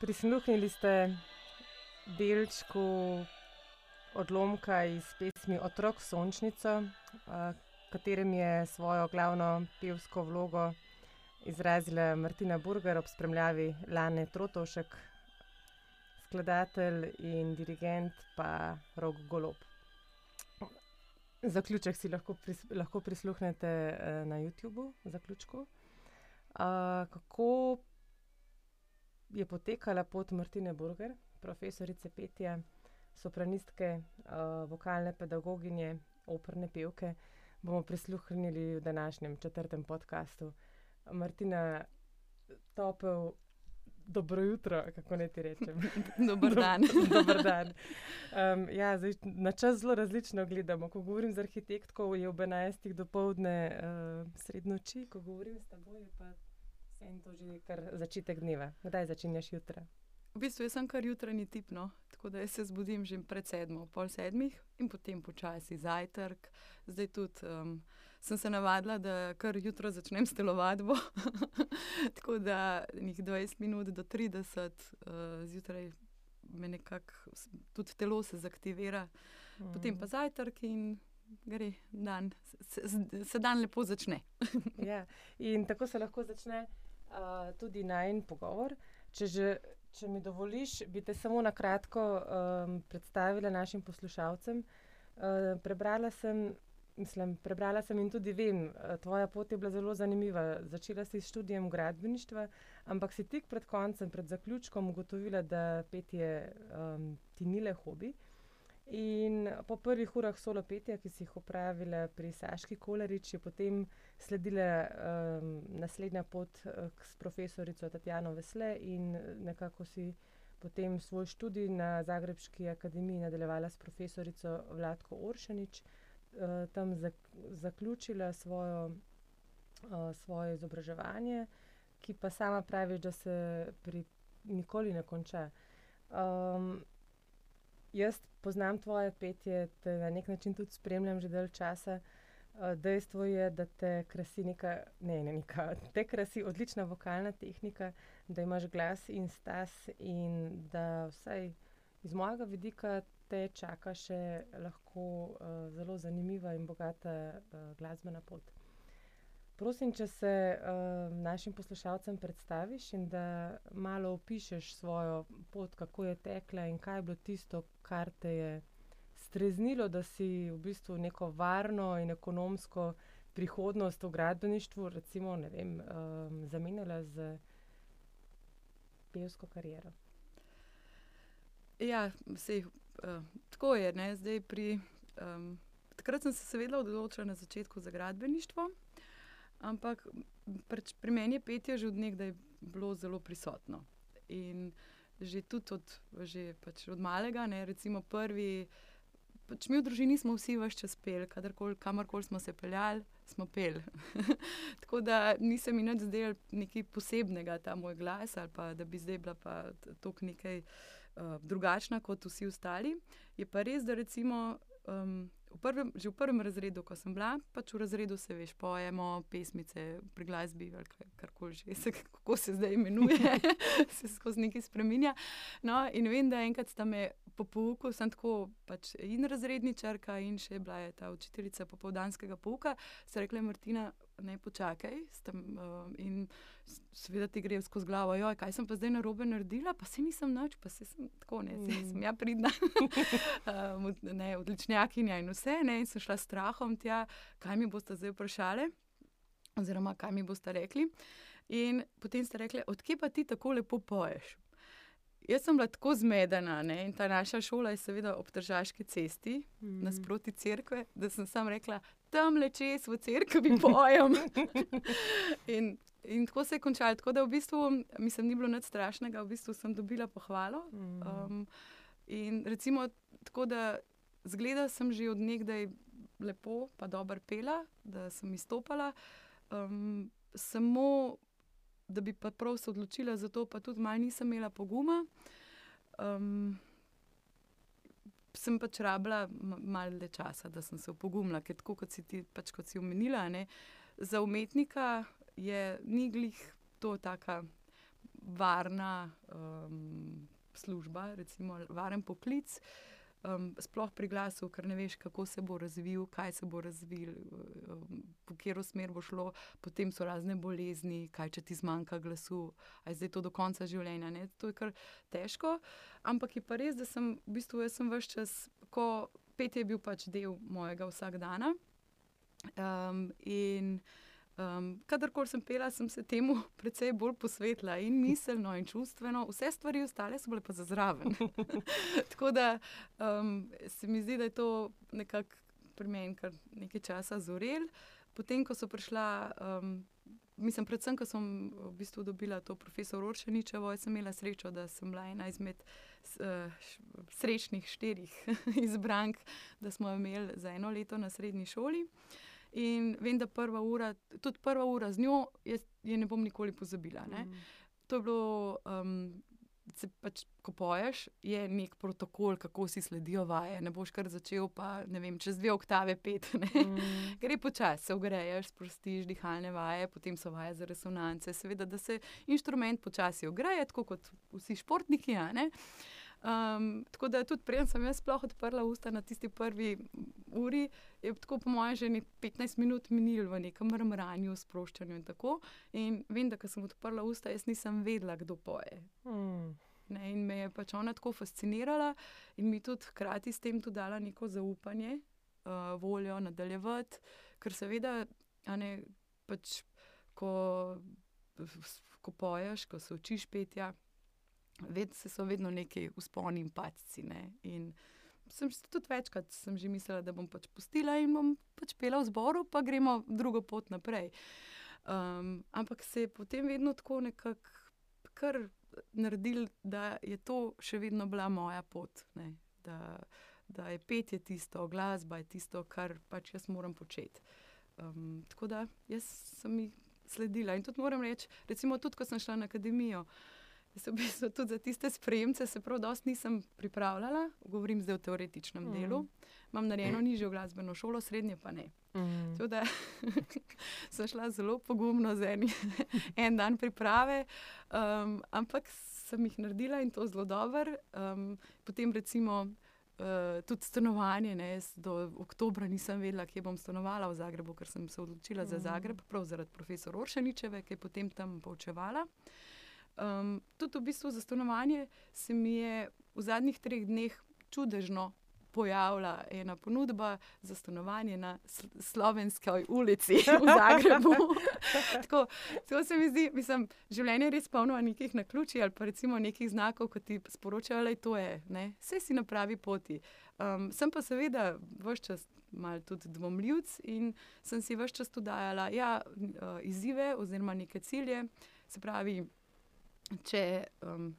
Prisluhnili ste delčku odlomka iz pesmi Otrok Sončnica, v katerem je svojo glavno pevsko vlogo izrazila Martina Burger ob spremljavi Lane Trotovšek, skladatelj in dirigent pa Rok Golob. Zaključek si lahko lahko prisluhnete, na Youtubu, zaključku. kako je potekala pot Martine Burger, profesorice petja, sopranistke, vokalne pedagoginje, operne pevke, bomo prisluhnili v današnjem četrtem podcastu. Martina, topel dobro jutro, kako naj ti rečem. Dober dan. Dober dan. ja, zdaj na čas zelo različno gledamo, ko govorim z arhitektko, je ob enajstih dopoldne, sredi noči, ko govorim s teboj, je pa vseeno to že kar začetek dneva. Kdaj začenjaš jutra? V bistvu sem kar jutranji tip, no. Tako da se zbudim že pred sedmo, pol sedmih in potem počasi zajtrk. Zdaj tudi, sem se navadila, da kar jutro začnem s telovadbo, tako da ene dvajset minut do trideset, zjutraj me nekako tudi telo se zaktivira. Potem pa zajtrk in gre dan. se dan lepo začne. Ja. In tako se lahko začne, tudi najin pogovor. Če že, če mi dovoliš, bi te samo na kratko, predstavila našim poslušalcem. prebrala sem, mislim, prebrala sem in tudi vem, tvoja pot je bila zelo zanimiva. Začela si s študijem gradbeništva, ampak si tik pred koncem, pred zaključkom ugotovila, da petje, ti ni le hobi. In po prvih urah solo petja, ki si jih opravila pri Saški Kolarič, je potem sledila, naslednja pot, s profesorico Tatjano Vasle in nekako si potem svoj študij na zagrebški akademiji nadaljevala s profesorico Vlatko Oršanič. tam zaključila svojo, svoje izobraževanje, ki pa sama praviš, da se pri nikoli ne konča. jaz poznam tvoje petje, te na neki način tudi spremljam že dalj časa. dejstvo je, da te krasi neka, ne, ne neka, te krasi odlična vokalna tehnika, da imaš glas in stas in da vsaj iz mojega vidika te čaka še lahko, zelo zanimiva in bogata, glasbena pot. Prosim, če se, našim poslušalcem predstaviš in da malo opišeš svojo pot, kako je tekla in kaj je bilo tisto, kar te je streznilo, da si v bistvu neko varno in ekonomsko prihodnost v gradbeništvu recimo, vem, zamenjala s pevsko kariero. Ja, saj, tako je, ne, zdaj pri, takrat sem se seveda odločila na začetku za gradbeništvo, ampak pač pri meni je petje že od nekdaj bilo zelo prisotno. In že tudi od, že pač od malega, ne, recimo prvi, pač mi v družini smo vsi ves čas peli, kadarkoli, kamorkoli smo se peljali, smo peli. Tako da ni se mi nič zdelo nekaj posebnega ta moj glas ali pa da bi zdaj bila pa toliko nekaj, drugačna kot vsi ostali. Je pa res, da recimo, v prvem, že v prvem razredu, ko sem bila, pač v razredu, saj veš, pojemo pesmice pri glasbi ali karkoli že, kako se zdaj imenuje, se skozi nekaj spreminja. No, in vem, da enkrat sta me po pouku, sem tako pač in razredničarka in še bila je ta učiteljica popoldanskega pouka, sta rekli: "Martina, ne, počakaj." Sta in seveda ti gre skozi glavo: kaj sem pa zdaj narobe naredila? Pa saj nisem nič, pa saj sem tako, ne, saj sem ja pridna." ne, odličnjakinja in vse, ne, in sem šla s strahom tja, kaj me bosta zdaj vprašali oziroma kaj mi bosta rekli. In potem sta rekli: "Od kje pa ti tako lepo poješ?" Jaz sem bila tako zmedena, ne, in ta naša šola je seveda ob Tržaški cesti, nasproti cerkve, da sem samo rekla: "Tamle čez v cerkvi pojem." In, in tako se je končalo, tako da v bistvu, mislim, ni bilo nič strašnega, v bistvu sem dobila pohvalo. in recimo tako, da izgleda sem že od nekdaj lepo pa dobro pela, da sem izstopala, samo da bi pa prav se odločila za to, pa tudi malo nisem imela poguma. Sem pač rabila malo časa, da sem se opogumila, ker tako kot si ti, pač kot si omenila, ne, za umetnika je, ni glih to taka varna um, služba, recimo varen poklic. Um, sploh pri glasu, ker ne veš, kako se bo razvil, kaj se bo razvil, um, po katero smer bo šlo, potem so razne bolezni, kaj če ti zmanjka glasu, aj zdaj to do konca življenja. Ne? To je kar težko. Ampak je pa res, da sem v bistvu sem vse čas, ko pet je bil pač del mojega vsakdana. Um, in Um, kadarkoli sem pela, sem se temu precej bolj posvetila in miselno, in čustveno, vse stvari ostale so bile pa za zraven. Tako da um, se mi zdi, da je to nekako pri meni kar nekaj časa zorel. Potem, ko so prišla, um, mislim, predvsem, ko sem v bistvu dobila to profesor Oršeničevo, sem imela srečo, da sem bila ena izmed uh, srečnih štirih izbrank, da smo imeli za eno leto na srednji šoli. In vem, da prva ura, tudi prva ura z njo, jaz je ne bom nikoli pozabila. Mm. To je bilo, um, pač, ko poješ, je nek protokol, kako si sledijo vaje. Ne boš kar začel, pa ne vem, čez dve oktave pet. Mm. Gre počasi, se ogreješ, sprostiš dihalne vaje, potem so vaje za resonance. Seveda, da se inštrument počasi ogreje, tako kot vsi športniki. Um, tako da tudi prej sem jaz sploh odprla usta na tisti prvi uri, je tako po mojem že 15 minut minil v nekem mrmranju, sproščanju in tako. In vem, da ko sem odprla usta, jaz nisem vedela, kdo poje. Mm. Ne, in me je pač ona tako fascinirala in mi tudi hkrati s tem tudi dala neko zaupanje, uh, voljo nadaljevati, ker seveda, ne, pač, ko, ko poješ, ko se učiš petja ved, so vedno neki usponi in padci. Ne? In sem tudi večkrat sem že mislila, da bom pač pustila in bom pač pela v zboru, pa gremo drugo pot naprej. Um, ampak se je potem vedno tako nekako kar naredil, da je to še vedno bila moja pot. Da, da je petje tisto, glasba je tisto, kar pač jaz moram početi. Um, tako da jaz sem jih sledila. In tudi moram reči, recimo, tudi ko sem šla na akademijo. Jaz v bistvu tudi za tiste spremembe se prav dosti nisem pripravljala, govorim zdaj o teoretičnem mm. delu. Imam narejeno mm. nižjo glasbeno šolo, srednje pa ne. Mm. Tudi sem šla zelo pogumno z enim en dan priprave, um, ampak sem jih naredila in to zelo dobro. Um, potem recimo. Uh, tudi stanovanje, ne, do oktobra nisem vedela, kje bom stanovala v Zagrebu, ker sem se odločila mm. za Zagreb, prav zaradi profesora Oršeničeve, ki je potem tam poučevala. Uh, Um, tudi v bistvu za stanovanje se mi je v zadnjih treh dneh čudežno pojavila ena ponudba za stanovanje na Slovenski ulici v Zagrebu. tako, tako se mi zdi, mislim, življenje je res polno nekih naključij ali pa recimo nekih znakov, ki ti sporočajo, da je to je, vse si na pravi poti. Um, sem pa seveda vse čas. Mal tudi dvomljivc, in sem si vse čas tudi dajala ja, izzive, oziroma neke cilje, se pravi, če, um,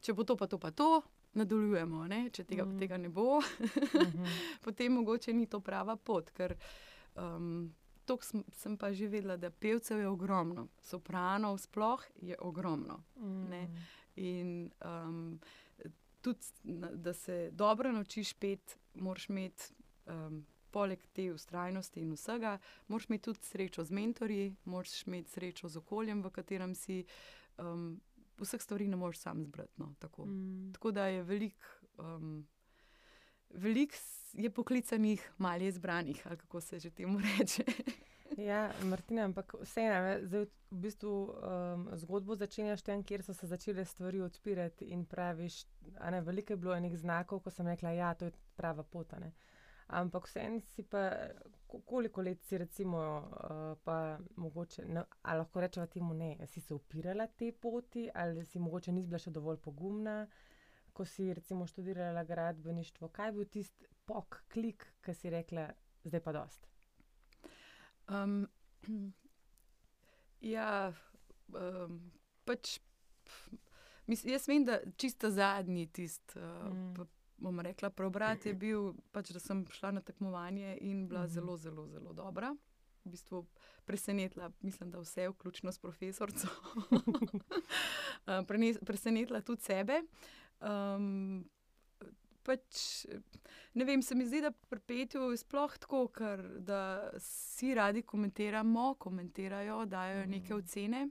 če bo to, pa to, pa to, nadaljujemo. Ne? Če tega, mm. tega ne bo, mhm. potem mogoče ni to prava pot. Ker um, to sem, sem pa že vedela, da pevcev je ogromno, sopranov sploh je ogromno. Mm. In um, tudi, da se dobro naučiš pet, moraš imeti. Um, Poleg te ustrajnosti in vsega, moraš imeti tudi srečo z mentorji, moraš imeti srečo z okoljem, v katerem si. Um, vseh stvari ne moreš sam zbrati. No, tako. Mm. tako da je veliko um, velik je poklicanih, malo je zbranih, ali kako se že temu reče. ja, Martina, ampak vseeno, zdaj v bistvu um, zgodbo začenjaš tam, kjer so se začele stvari odpirati in praviš, da je veliko bilo enih znakov, ko sem rekla, ja, to je prava pot. Ampak vseeno si pa, koliko let si recimo, uh, pa mogoče, ne, ali lahko rečemo temu ne, si se upirala te poti, ali si mogoče nisi bila še dovolj pogumna, ko si recimo študirala gradbeništvo. Kaj je bil tisti pok, klik, ki si rekla, zdaj pa dost? Um, ja, um, pač. Mislim, jaz vem, da čisto zadnji tisti. Mm bom rekla, preobrat je bil, pač, da sem šla na tekmovanje in bila mm -hmm. zelo, zelo, zelo dobra. V bistvu presenetila, mislim, da vse, vključno s profesorico. Eh, presenetila tudi sebe. Um, pač, ne vem, se mi zdi, da pri petju je sploh tako, ker vsi radi komentiramo, komentirajo, dajo neke mhm. ocene.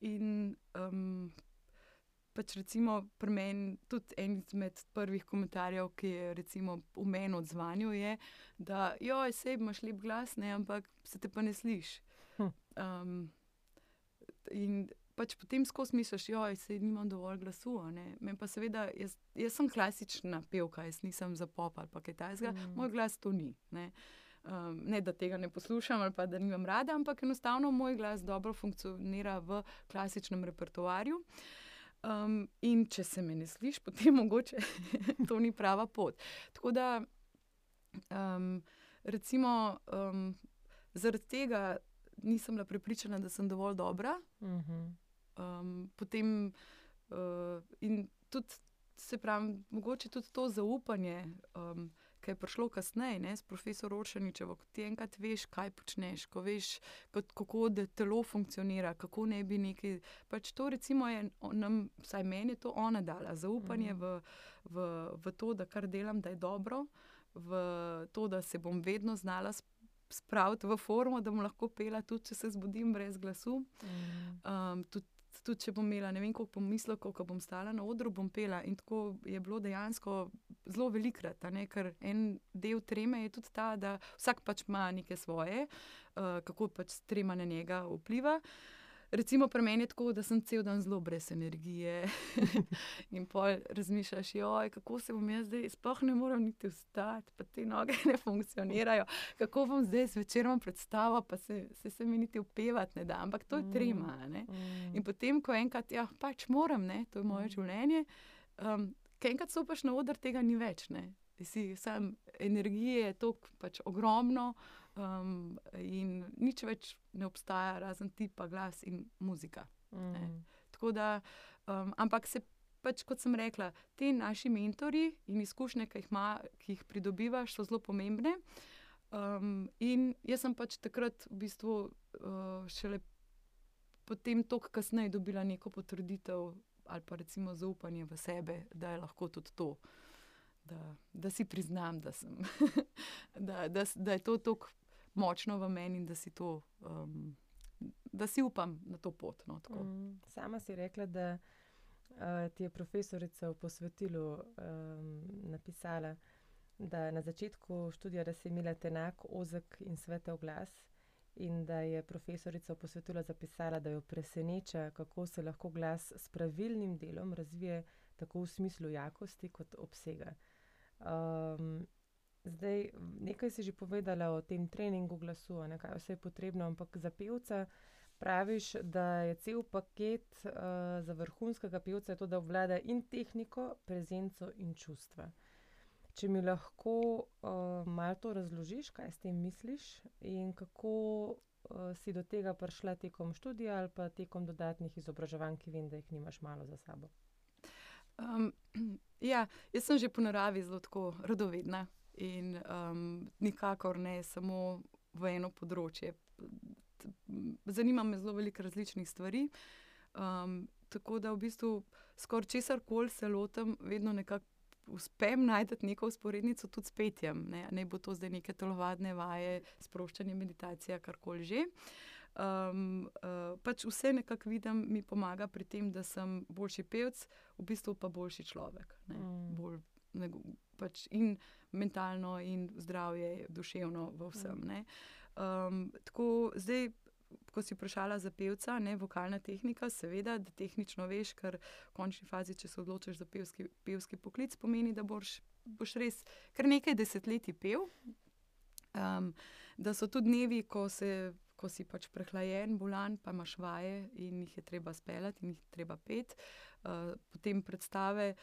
In um, pač recimo pri meni tudi en izmed prvih komentarjev, ki je recimo v meni odzvanju, je, da jo, sej imaš lep glas, ne, ampak se te pa ne sliši. Hm. Um, in pač potem skozi misliš, da se nimam dovolj glasu. Men pa seveda, jaz, jaz sem klasična pevka, jaz nisem za pop ali kaj takega, mm. moj glas to ni. Ne. Um, ne, da tega ne poslušam ali pa da nimam rada, ampak enostavno moj glas dobro funkcionira v klasičnem repertoarju. Um, in če se me ne slišiš, potem mogoče to ni prava pot. Tako da, um, recimo, um, zaradi tega nisem bila prepričana, da sem dovolj dobra. Uh -huh. um, potem, uh, in tudi, se pravi, mogoče tudi to zaupanje, um, ki je prišlo kasneje s profesorom Rošaničevo, ko ti enkrat veš, kaj počneš, ko veš, kako da telo funkcionira, kako ne bi nekaj. Pač to, recimo, je nam, vsaj meni, to ona dala, zaupanje mm. v, v, v to, da kar delam, da je dobro, v to, da se bom vedno znala spraviti v formo, da bom lahko pela, tudi če se zbudim brez glasu. Mm. Um, tudi, tudi če bom imela ne vem, koliko pomislov, ko bom stala na odru, bom pela. In tako je bilo dejansko zelo velikrat, ker en del treme je tudi ta, da vsak pač ima neke svoje, uh, kako pač trema na njega vpliva. Uh, Recimo, pri meni je tako, da sem cel dan zelo brez energije. in pol razmišljaš, joj, kako se bom jaz zdaj, sploh ne morem niti vstati, pa te noge ne funkcionirajo. Kako bom zdaj zvečer predstavil, pa se, se, se mi niti upevati ne da. Ampak to je mm, trema. Mm. In potem, ko enkrat, ja, pač moram, ne, to je moje mm. življenje. Um, Ker enkrat stopiš na oder, tega ni več. Ne. Si, sam, energije je tako pač ogromno, um, in nič več ne obstaja, razen ti pa glas in muzika. Mm. Da, um, ampak se pač, kot sem rekla, ti naši mentori in izkušnje, ki jih, ma, ki jih pridobivaš, so zelo pomembne. Um, in jaz sem pač takrat v bistvu uh, šele potem, toliko kasneje, dobila neko potrditev ali pa recimo zaupanje v sebe, da je lahko tudi to. Da, da si priznam, da, sem, da, da, da je to tako močno v meni in da si to, um, da si upam na to pot. No, mm, sama si rekla, da uh, ti je profesorica v posvetilu um, napisala, da na začetku študija, da si imela enak ozek in svetel glas. In da je profesorica v posvetilu zapisala, da jo preseneča, kako se lahko glas s pravilnim delom razvije, tako v smislu jakosti kot obsega. Um, Zdaj, nekaj si že povedala o tem treningu glasu, ne, kaj vse je potrebno, ampak za pevca praviš, da je cel paket uh, za vrhunskega pevca to, da obvlada in tehniko, prezenco in čustva. Če mi lahko uh, malo to razložiš, kaj s tem misliš in kako uh, si do tega prišla tekom študija ali pa tekom dodatnih izobraževanj, ki vem, da jih nimaš malo za sabo. Um, ja, jaz sem že po naravi zelo radovedna in um, nikakor ne samo v eno področje. Zanima me zelo veliko različnih stvari. Um, tako da v bistvu skoraj česar koli se lotim, vedno nekako uspem najti neko usporednico tudi s petjem. Ne, ne bo to zdaj neke telovadne vaje, sproščanje, meditacija, karkoli že. Um, uh, pač vse nekako vidim, mi pomaga pri tem, da sem boljši pevec, v bistvu pa boljši človek. Ne, mm. bolj, ne, pač in mentalno, in zdravje, duševno, v vsem. Um, tako zdaj. Ko si vprašala za pevca, ne vokalna tehnika, seveda, da tehnično veš, ker v končni fazi, če se odločiš za pevski, pevski poklic, pomeni, da boš, boš res kar nekaj desetletij pel. Um, da so tudi dnevi, ko, se, ko si pač prehlajen, bolan, pa imaš vaje in jih je treba speljati in jih je treba pet. Uh, potem predstave,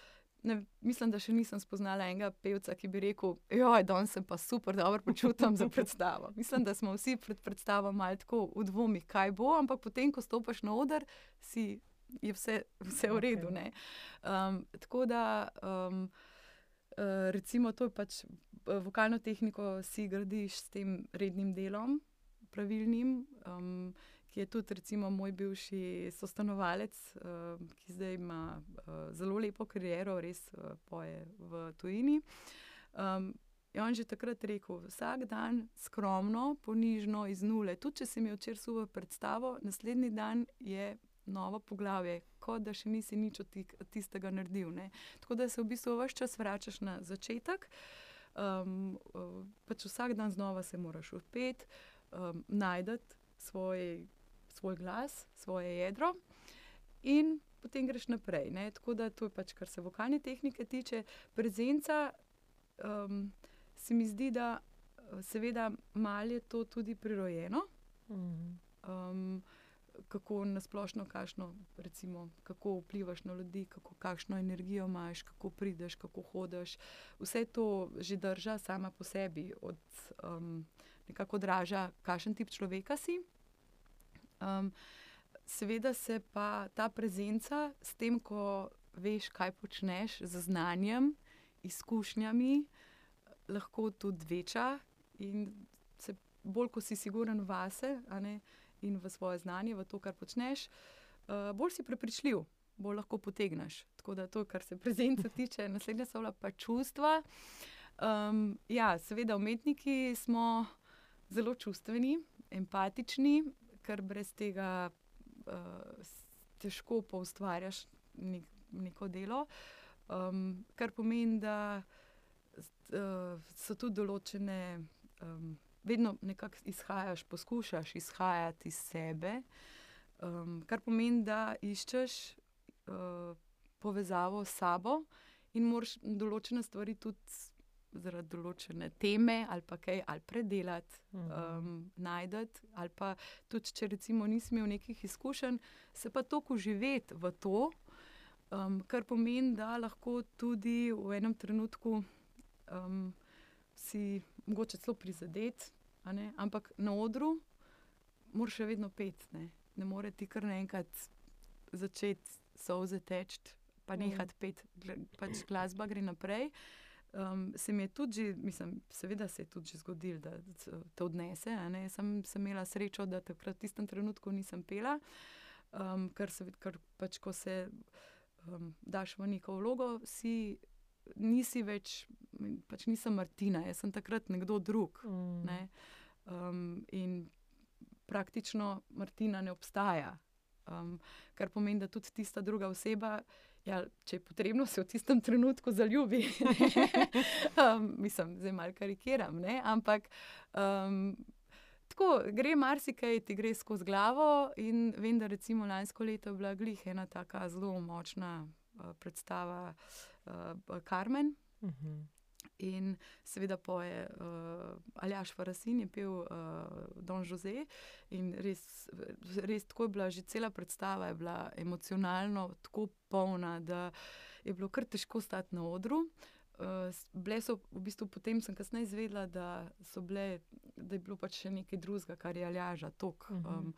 ne, mislim, da še nisem spoznala enega pevca, ki bi rekel: Joj, danes sem pa super, dobro počutim za predstavo. Mislim, da smo vsi pred predstavo malo tako v dvomih, kaj bo, ampak potem, ko stopiš na oder, si, je vse, vse v redu. Um, tako da, um, uh, recimo, to je pač uh, vokalno tehniko, si gradiš s tem rednim delom, pravilnim. Um, ki je tudi recimo, moj bivši sostanovalec, uh, ki zdaj ima uh, zelo lepo kariero, res uh, poje v tujini. Um, je on že takrat rekel, vsak dan skromno, ponižno, iz nule. Tudi če se mi včeraj suva predstavo, naslednji dan je novo poglavje, kot da še nisi nič od tistega naredil. Ne. Tako da se v bistvu vse čas vračaš na začetek. Um, pač vsak dan znova se moraš upeti, um, najti svoj, svoj glas, svoje jedro, in potem greš naprej. Ne. Tako da to je pač, kar se vokalne tehnike tiče. Prezenca um, se mi zdi, da seveda malo je to tudi prirojeno. Um, kako nasplošno, kašno, recimo, kako vplivaš na ljudi, kako, kakšno energijo imaš, kako prideš, kako hodiš. Vse to že drža sama po sebi, od, um, nekako odraža, kakšen tip človeka si. Um, seveda se pa ta prezenca s tem, ko veš, kaj počneš, z znanjem, izkušnjami, lahko tudi veča. In se bolj, ko si siguren vase ne, in v svoje znanje, v to, kar počneš, uh, bolj si prepričljiv, bolj lahko potegneš. Tako da to, kar se prezence tiče, naslednja so pa čustva. Um, ja, seveda, umetniki smo zelo čustveni, empatični, ker brez tega uh, težko pa ustvarjaš nek, neko delo. Um, kar pomeni, da uh, so tudi določene, um, vedno nekako izhajaš, poskušaš izhajati iz sebe, um, kar pomeni, da iščeš uh, povezavo s sabo in moraš določene stvari tudi zaradi določene teme ali pa kaj ali predelati, um, najti. Ali pa tudi, če recimo nisem imel nekih izkušenj, se pa toliko uživeti v to, um, kar pomeni, da lahko tudi v enem trenutku um, si mogoče celo prizadet, ampak na odru moraš še vedno pet. Ne, ne more ti kar naenkrat začeti soze teči. Pa nehati pet, pač glasba gre naprej. Um, se mi je tudi, že, mislim, seveda se je tudi zgodilo, da te odnese. Sem, sem imela srečo, da takrat v tistem trenutku nisem pela, um, ker se ker pač, ko se um, daš v neko vlogo, si nisi več, pač nisem Martina, jaz sem takrat nekdo drug. Mm. Ne? Um, in praktično Martina ne obstaja. Um, kar pomeni, da tudi tista druga oseba ja, če je potrebno, se v tistem trenutku zaljubi. um, mislim, zdaj malo karikiram, ne? ampak um, tako gre marsikaj, ti gre skozi glavo. In vem, da recimo lansko leto je bila glih ena tako zelo močna uh, predstava uh, Carmen. Uh mhm. -huh. In seveda poje uh, Aljaš Farasin, je pil uh, Don Jose. In res, res tako je bila že cela predstava, je bila emocionalno tako polna, da je bilo kar težko stati na odru. Uh, so, v bistvu, potem sem kasneje izvedela, da, bile, da je bilo pač še nekaj drugega, kar je Aljaža tok. Uh -huh. um,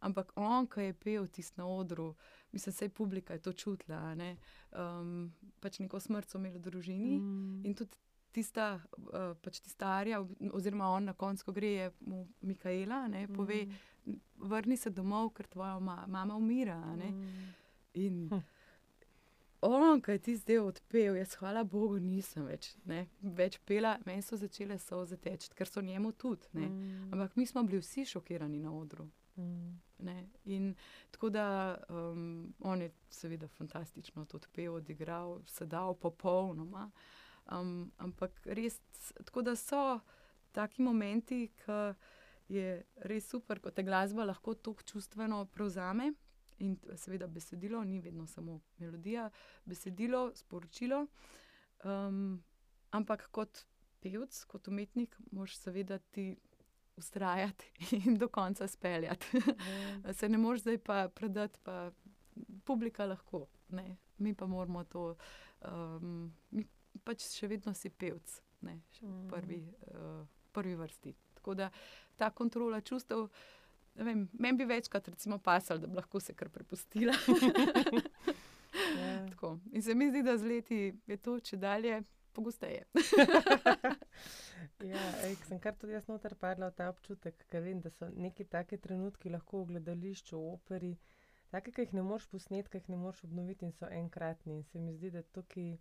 ampak on, ki je pel tisti na odru, mislim, da je publika to čutila. Ne? Um, pač neko smrt so imeli v družini uh -huh. in tudi tista, uh, pač tista Arja, oziroma on na koncu, ko gre, je mu Mikaela, ne, pove, mm. vrni se domov, ker tvoja ma, mama umira. Mm. In hm. on, ki je ti zdaj odpel, jaz, hvala Bogu, nisem več, ne, več pela, meni so začele soze teči, ker so njemu tudi. Mm. Ampak mi smo bili vsi šokirani na odru. Mm. In tako da um, on je seveda fantastično to odpel, odigral, sedal popolnoma. Um, ampak res, tako da so taki momenti, ki je res super, ko te glasba lahko tako čustveno prevzame. In seveda besedilo, ni vedno samo melodija, besedilo, sporočilo. Um, ampak kot pevec, kot umetnik, moš seveda ti ustrajati in do konca speljati. Mm. Se ne moreš zdaj pa predati, pa publika lahko. Ne? Mi pa moramo to. Um, pač še vedno si pevc, ne še v prvi, uh, prvi vrsti. Tako da ta kontrola čustev, meni bi večkrat pasal, da bi lahko se kar prepustila. yeah. Ja. In se mi zdi, da z leti je to če dalje. Pogosteje. ja, ej, sem kar tudi jaz noter padla v ta občutek, ker vem, da so neki taki trenutki lahko v gledališču, v operi, take, ki jih ne moreš posneti, ki jih ne moreš obnoviti in so enkratni. In se mi zdi, da tukaj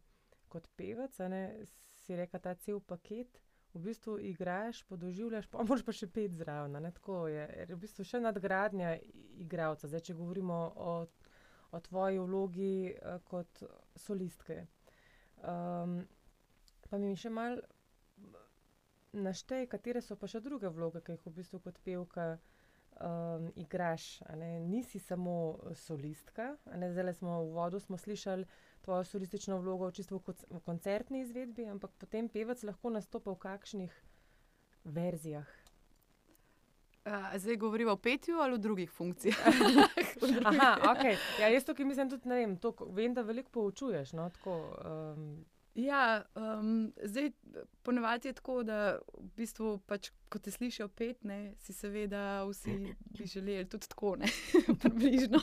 kot pevec, ne, si reka ta cel paket v bistvu igraš, podoživljaš, pa moraš pa še pet zraven. ne, Tako je, v bistvu še nadgradnja igralca. Zdaj, če govorimo o, o tvoji vlogi eh, kot solistke. Um, pa mi še malo naštej, katere so pa še druge vloge, ki jih v bistvu kot pevka um, igraš. Nisi samo solistka, zdajle smo v uvodu smo slišali tvojo solistično vlogo čisto v koncertni izvedbi, ampak potem pevec lahko nastopa v kakšnih verzijah. Zdaj govorimo o petju ali o drugih funkcijah. Aha, ok. Ja, jaz tukaj mislim tudi, ne vem, to, vem, da veliko poučuješ. No, tako, um, Ja, um, zdaj ponavadi je tako, da v bistvu, pač, ko te slišijo pet, ne, si seveda vsi bi želeli tudi tako, ne, približno.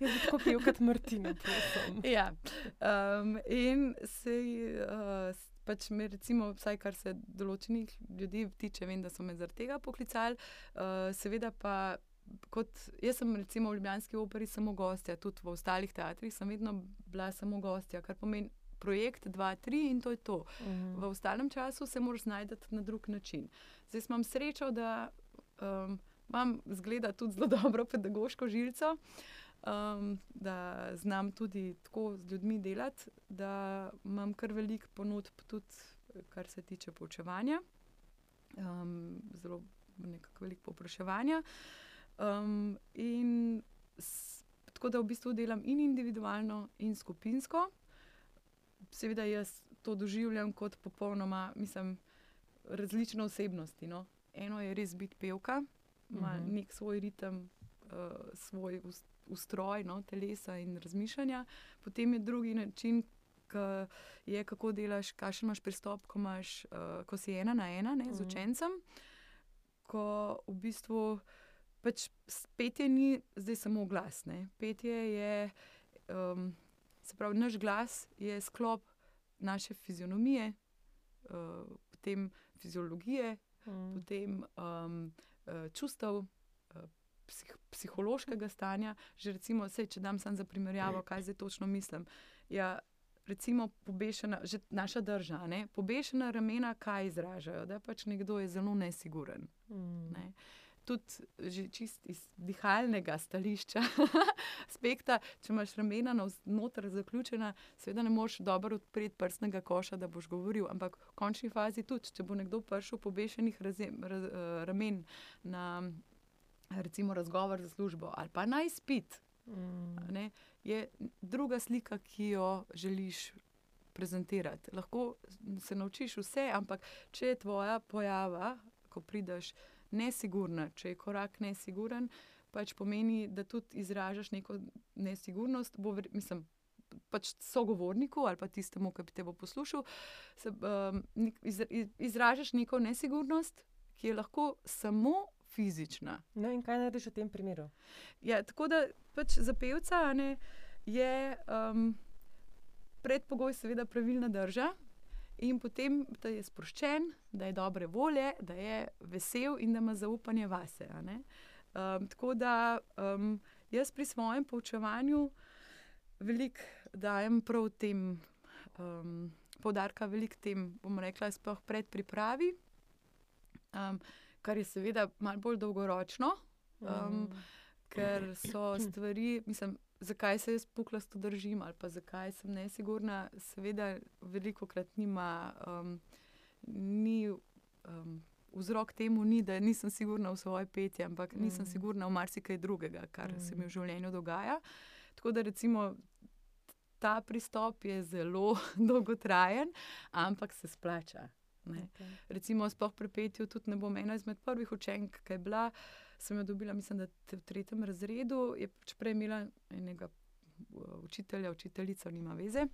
jaz bi tako pil kot Martina, prosim. ja. um, in se uh, pač me, recimo, vsaj kar se določenih ljudi tiče, vem, da so me zaradi tega poklicali, uh, seveda pa. Kot, jaz sem recimo v Ljubljanski operi samo gostja, tudi v ostalih teatrih sem vedno bila samo gostja, kar pomeni projekt 2-3 in to je to. Mhm. V ostalem času se moraš najti na drug način. Zdaj sem sreča, da um, imam, zgleda, tudi zelo dobro pedagoško žilico, um, da znam tudi tako z ljudmi delati, da imam kar veliko ponudb, tudi kar se tiče poučevanja, um, zelo nekako veliko povpraševanja. Um, in s, tako da v bistvu delam in individualno, in skupinsko seveda jaz to doživljam kot popolnoma, mislim, različne osebnosti. No. Eno je res biti pevka, ima uh Mhm. -huh. nek svoj ritem, uh, svoj ust- ustroj no, telesa in razmišljanja, potem je drugi način. Je, kako delaš, kakšen imaš pristop, ko, imaš, uh, ko si ena na ena ne, z Mhm. učencem, ko v bistvu pač petje ni zdaj samo glas. Ne. Petje je, um, se pravi, naš glas je sklop naše fizionomije, uh, potem fiziologije, Mhm. potem um, uh, čustev, uh, psih, psihološkega stanja. Že recimo, sej, če dam samo za primerjavo, kaj zdaj točno mislim. Ja, recimo, pobešena, že naša drža, ne, pobešena ramena, kaj izražajo, da pač nekdo je zelo nesiguren. Mhm. Ne. Tudi že čist iz dihalnega stališča, aspekta, če imaš ramena navznoter zaključena, seveda ne moreš dobro odpreti prstnega koša, da boš govoril. Ampak v končni fazi tudi, če bo nekdo prišel pobešenih razem, raz, ramen na recimo razgovor za službo ali pa na izpit, a ne, je druga slika, ki jo želiš prezentirati. Lahko se naučiš vse, ampak če je tvoja pojava, ko prideš nesigurna, če je korak nesiguren, pač pomeni, da tudi izražaš neko nesigurnost. Bo, mislim, pač sogovorniku ali pa tistemu, ki te bo poslušal, se, um, iz, iz, izražaš neko nesigurnost, ki je lahko samo fizična. No, in kaj narediš v tem primeru? Ja, tako da pač za pevca ne, je um, predpogoj, seveda, pravilna drža. In potem, da je sproščen, da je dobre volje, da je vesel in da ima zaupanje vase. Um, tako da um, jaz pri svojem poučevanju veliko dajem prav tem, um, poudarka veliko tem, bomo rekla, sploh pred pripravi, um, kar je seveda malo bolj dolgoročno, Um, Mhm. ker so stvari, mislim, zakaj se jaz puklasto držim ali pa zakaj sem nesigurna, seveda veliko krat nima, um, ni, um, vzrok temu ni, da nisem sigurna v svoje petje, ampak nisem Mm. sigurna v marsikaj drugega, kar mm. se mi Mm. v življenju dogaja. Tako da recimo ta pristop je zelo dolgotrajen, ampak se splača. Ne. Okej. Recimo, sploh pri petju, tudi ne bom ena izmed prvih učenk, ki je bila, sem jo dobila, mislim, da v tretjem razredu, je pač prej imela enega učitelja, učiteljica, nima veze,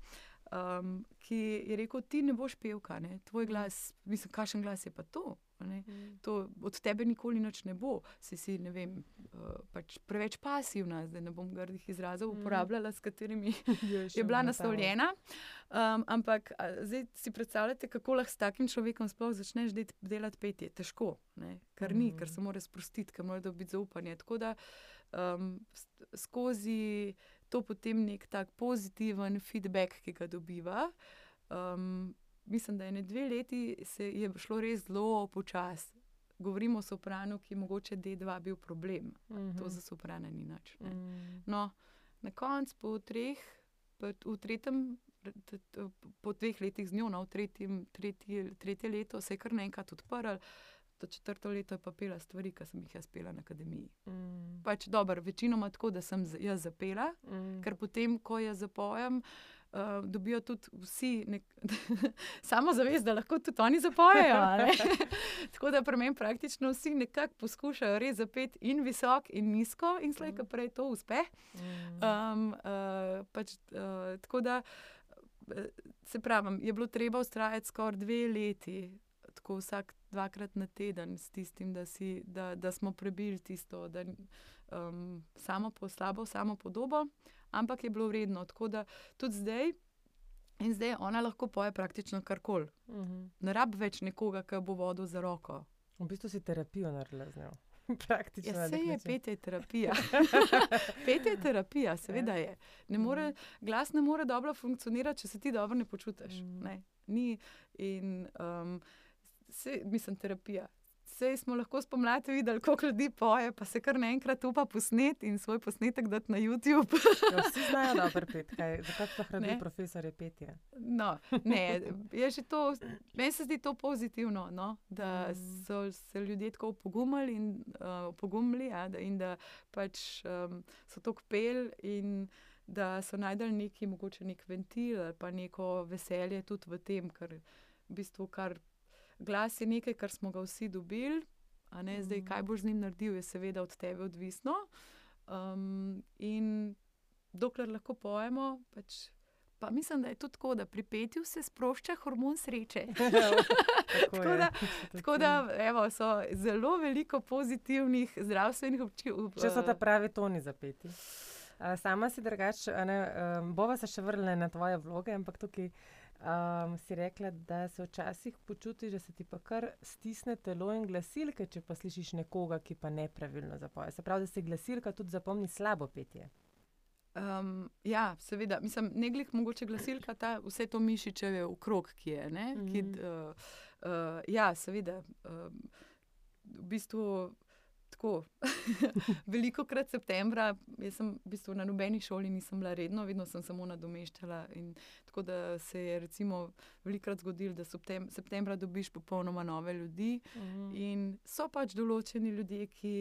um, ki je rekel: Ti ne boš pevka, ne? tvoj glas, mislim, kakšen glas je pa to. ne. Mhm. To od tebe nikoli nič ne bo, si si vem, uh, pač preveč pasivna, zdaj ne bom grdih izrazov Mhm. uporabljala, s katerimi Je je bila na naslovljena. Um, ampak a, zdaj si predstavljate, kako lahko s takim človekom sploh začneš det- delati petje. Težko, ne? ker ni, ker se mora sprostiti, ker mora dobiti zaupanje. Tako da um, skozi to potem nek tak pozitiven feedback, ki ga dobiva. Um, mislim, da je ne dve leti se je šlo res zelo počasi. Govorimo o sopranu, ki je mogoče D2 bil problem. Mm -hmm. To za soprane ni nič. ne. Mm. No, na koncu, po treh, v tretjem, po dveh letih z njo, no, v tretjem, tretji, tretje leto se je kar naenkrat odprl, to četrto leto je pa pela stvari, ki sem jih jaz pela na akademiji. Mm. Pač dobro, večinoma tako, da sem jaz zapela, Mm. ker potem, ko jaz zapojem. Uh, dobijo tudi vsi nek... samo zavest, da lahko tudi oni zapojejo. Tako da pri meni praktično vsi nekako poskušajo res zapeti in visoko, in nizko, in slej, ko prej to uspe. Mm. Um, uh, pač, uh, tako da, se pravi, je bilo treba ustrajati skoraj dve leti, tako vsak dvakrat na teden, s tistim, da, si, da, da smo prebili tisto, da, um, samo po slabo, samo podobo, ampak je bilo vredno. Tako da tudi zdaj. In zdaj ona lahko poje praktično karkoli. Mhm. Ne rabi več nekoga, ki bo vodil za roko. V bistvu si terapijo naredila z njo. Praktično. Ja, vse nek je petje terapija. petje je terapija, seveda je. Ne more, glas ne more dobro funkcionirati, če se ti dobro ne počutiš. Mhm. Ne. Ni, in, um, se, mislim, terapija. Sej smo lahko spomladi videli, koliko ljudi poje, pa se kar naenkrat upa posnet in svoj posnetek dati na YouTube. Ja, vsi znajo dobro peti. kaj- Zakaj sploh rabi Ne. profesor je petje? No, ne, je že to, meni se zdi to pozitivno, no, da Mhm. so se ljudje tako opogumili in, uh, pogumili, ja, da, in da pač um, so to pel in da so najdel neki mogoče nek ventil ali pa neko veselje tudi v tem, ker v bistvu kar glas je nekaj, kar smo ga vsi dobili. a Ne, zdaj, Mhm. kaj boš z njim naredil, je seveda od tebe odvisno. Um, in dokler lahko pojemo, pač Pa mislim, da je tudi tako, da pri petju se sprošča hormon sreče. Tako Tako da- Tako da evo, so zelo veliko pozitivnih zdravstvenih občutkov. Če so ta pravi toni zapeti. Uh, sama si drugače, um, bova se še vrnila na tvoje vloge, ampak tukaj um, si rekla, da se včasih počutiš, da se ti pa kar stisne telo in glasilke, če pa slišiš nekoga, ki pa nepravilno zapoje. Se pravi, da se glasilka tudi zapomni slabo petje. Um, ja, seveda, mislim, ne glih mogoče glasilka, ta, vse to mišičeve okrog, ki je. Ne, mm -hmm. ki, uh, uh, ja, seveda. Um, v bistvu tako. Veliko krat septembra, jaz sem v bistvu na nobeni šoli nisem bila redno, vedno sem samo nadomeščala. Tako da se je recimo velikokrat zgodilo, da septem, septembra dobiš popolnoma nove ljudi. Mm. In so pač določeni ljudje, ki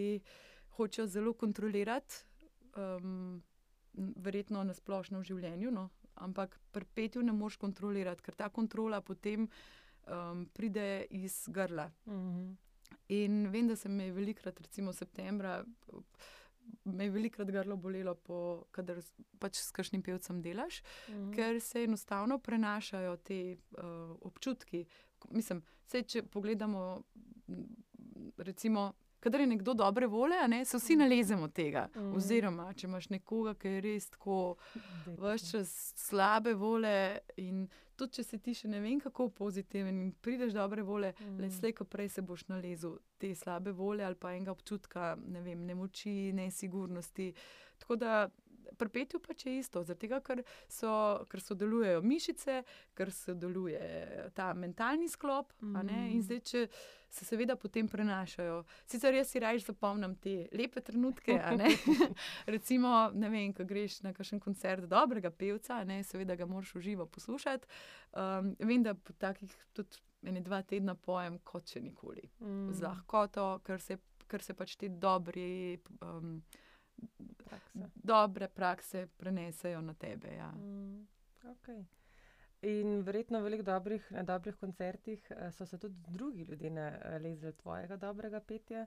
hočejo zelo kontrolirati, um, verjetno na splošno v življenju, no? ampak pri petju ne moš kontrolirati, ker ta kontrola potem um, pride iz grla. Mm. In vem, da se me je velikrat, recimo septembra, me je velikrat grlo bolelo, po, kadar s- pač s kakšnim pevcem delaš Mm. ker se enostavno prenašajo te uh, občutki. Mislim, sej, če pogledamo, recimo, kadar je nekdo dobre volje, ne, se vsi nalezemo tega. Mhm. Oziroma, če imaš nekoga, ki je res tako vse čas slabe volje in tudi če si ti še ne vem kako pozitiven in prideš dobre volje, Mhm. le slej, ko prej se boš nalezel te slabe volje ali pa enega občutka, ne vem, nemoči, nesigurnosti. Tako da pri petju pač je isto, zaradi tega, ker, so, ker sodelujejo mišice, ker sodeluje ta mentalni sklop. ne, In zdaj, če se seveda potem prenašajo. Sicer jaz si raje zapomnim te lepe trenutke. ne. Recimo, ne vem, ko greš na kakšen koncert dobrega pevca, ne, seveda ga moraš v živo poslušati. Um, vem, da po takih tudi ene dva tedna pojem kot še nikoli Mm. z lahkoto, ker se, ker se pač te dobri, um, Praksa. dobre prakse prenesejo na tebe. Ja. Mm, okay. In verjetno veliko dobrih, na dobrih koncertih eh, so se tudi drugi ljudje nalezli tvojega dobrega petja.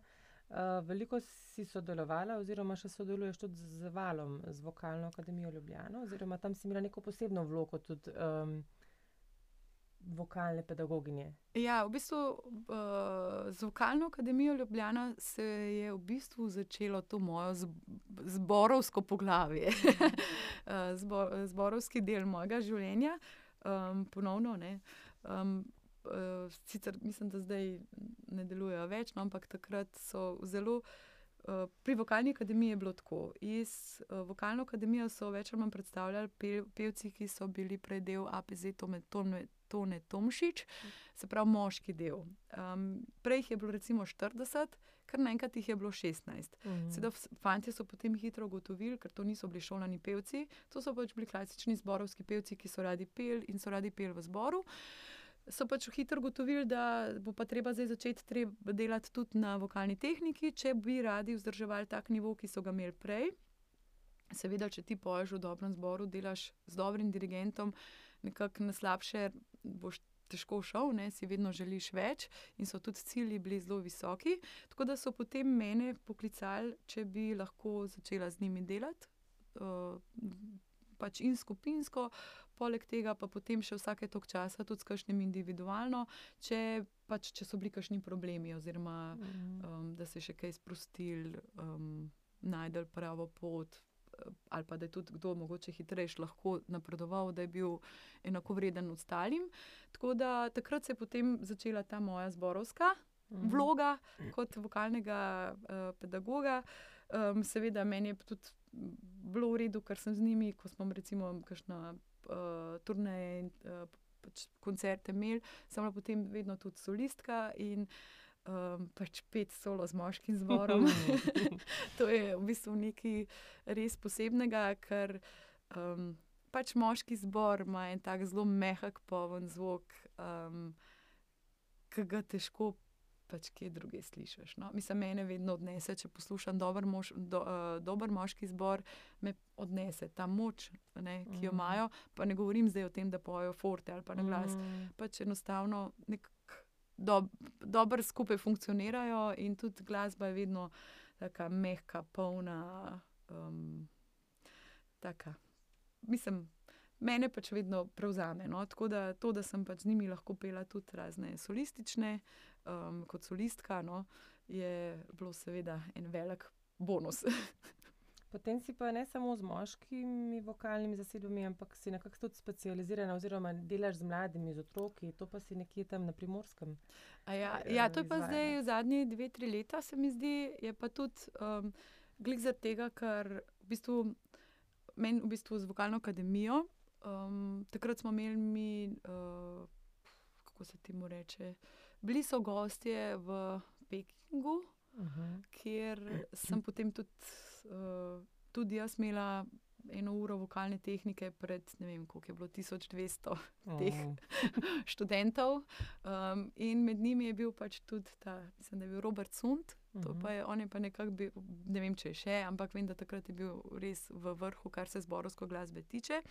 Uh, veliko si sodelovala, oziroma še sodeluješ tudi z Valom, z Vokalno akademijo Ljubljana, oziroma tam si imela neko posebno vlogo, tudi um, vokalne pedagoginje. Ja, v bistvu uh, z Vokalno akademijo Ljubljana se je v bistvu začelo to moje zborovsko poglavje, uh, zbor, zborovski del mojega življenja. Um, ponovno, ne. Um, uh, sicer mislim, da zdaj ne delujejo več, no, ampak takrat so zelo. Uh, pri vokalni akademiji je bilo tako. Iz uh, vokalne akademije so več ali manj predstavljali pe, pevci, ki so bili prej del APZ, Tone Tomšič, se pravi moški del. Um, prej jih je bilo recimo 40, kar naenkrat jih je bilo 16. Mhm. Seveda, fanti so potem hitro ugotovili, ker to niso bili šolani pevci, to so pač bili klasični zborovski pevci, ki so radi pel in so radi pel v zboru. So pač hitro ugotovili, da bo pa treba zdaj začeti treba delati tudi na vokalni tehniki, če bi radi vzdrževali tak nivo, ki so ga imeli prej. Seveda, če ti poješ v dobrem zboru, delaš z dobrim dirigentom, nekako na slabše boš težko šel, ne, si vedno želiš več in so tudi cilji bili zelo visoki. Tako da so potem mene poklicali, če bi lahko začela z njimi delati. Uh, pač in skupinsko, poleg tega pa potem še vsake tok časa tudi s kakšnim individualno, če, pač, če so bili kakšni problemi, oziroma um, da se je še kaj sprostil, um, najdel pravo pot. Ali pa da je tudi kdo mogoče hitrejši lahko napredoval, da je bil enako vreden ostalim. Tako da takrat se je potem začela ta moja zborovska vloga kot vokalnega uh, pedagoga. Um, seveda, meni je tudi bilo v redu, ker sem z njimi, ko smo recimo kakšna uh, turneje in uh, pač koncerte imeli, sem bila potem vedno tudi solistka in um, pač pet solo z moškim zborom. to je v bistvu nekaj res posebnega, ker um, pač moški zbor ima en tak zelo mehak, poven zvok, um, ki ga težko pač kje druge slišiš. No? Mislim, mene vedno odnese, če poslušam dober, mož, do, uh, dober moški zbor, me odnese ta moč, ne, ki jo imajo. Pa ne govorim zdaj o tem, da pojejo forte ali pa na glas. Mm. Pač enostavno do, dobro skupaj funkcionirajo in tudi glasba je vedno tako mehka, polna. Um, taka. Mislim, mene pač vedno prevzame. No? Tako da to, da sem pač z njimi lahko pela tudi razne solistične, um, kot solistka, no, je bilo seveda en velik bonus. Potem si pa ne samo z moškimi vokalnimi zasedbami, ampak si nekako tudi specializirana, oziroma delaš z mladimi, z otroki, to pa si nekje tam na primorskem. Ja, ja, to je pa zdaj zadnji dve, tri leta, se mi zdi, je pa tudi um, glik zaradi tega, ker v bistvu meni v bistvu z vokalno akademijo. Um, takrat smo imeli mi, uh, kako se temu reče, bili so gostje v Pekingu, uh -huh. kjer sem potem tudi, uh, tudi jaz imela eno uro vokalne tehnike pred ne vem, koliko je bilo 1200 teh Oh. študentov. Um, in med njimi je bil pač tudi ta, mislim, da je bil Robert Sund. To pa je, on je pa nekako bil, ne vem, če je še, ampak vem, da takrat je bil res v vrhu, kar se zborovsko glasbe tiče.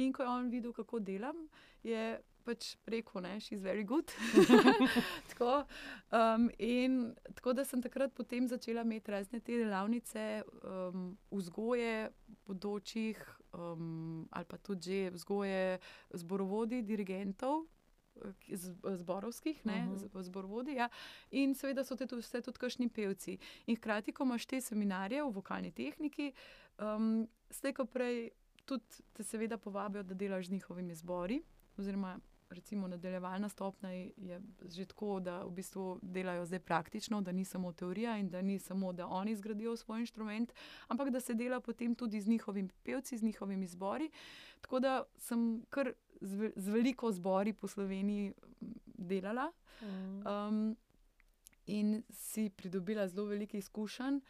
In ko je on videl, kako delam, je pač rekel, je she's very good. tako, um, in tako da sem takrat potem začela imeti razne te delavnice, um, vzgoje bodočih, um, ali pa tudi že vzgoje zborovodi, dirigentov. Zborovskih, ne, Mhm. z- zborovodi. Ja. In seveda so te tudi, vse tudi kakšni pevci. In hkrati, ko imaš te seminarje v vokalni tehniki, um, slej ko prej tudi te seveda povabijo, da delaš z njihovimi zbori. Oziroma, recimo, nadaljevalna stopnja je že tako, da v bistvu delajo zdaj praktično, da ni samo teorija in da ni samo, da oni zgradijo svoj inštrument, ampak da se dela potem tudi z njihovimi pevci, z njihovimi zbori. Tako da sem kar z, ve- z veliko zbori po Sloveniji delala Mm. um, in si pridobila zelo veliko izkušenj,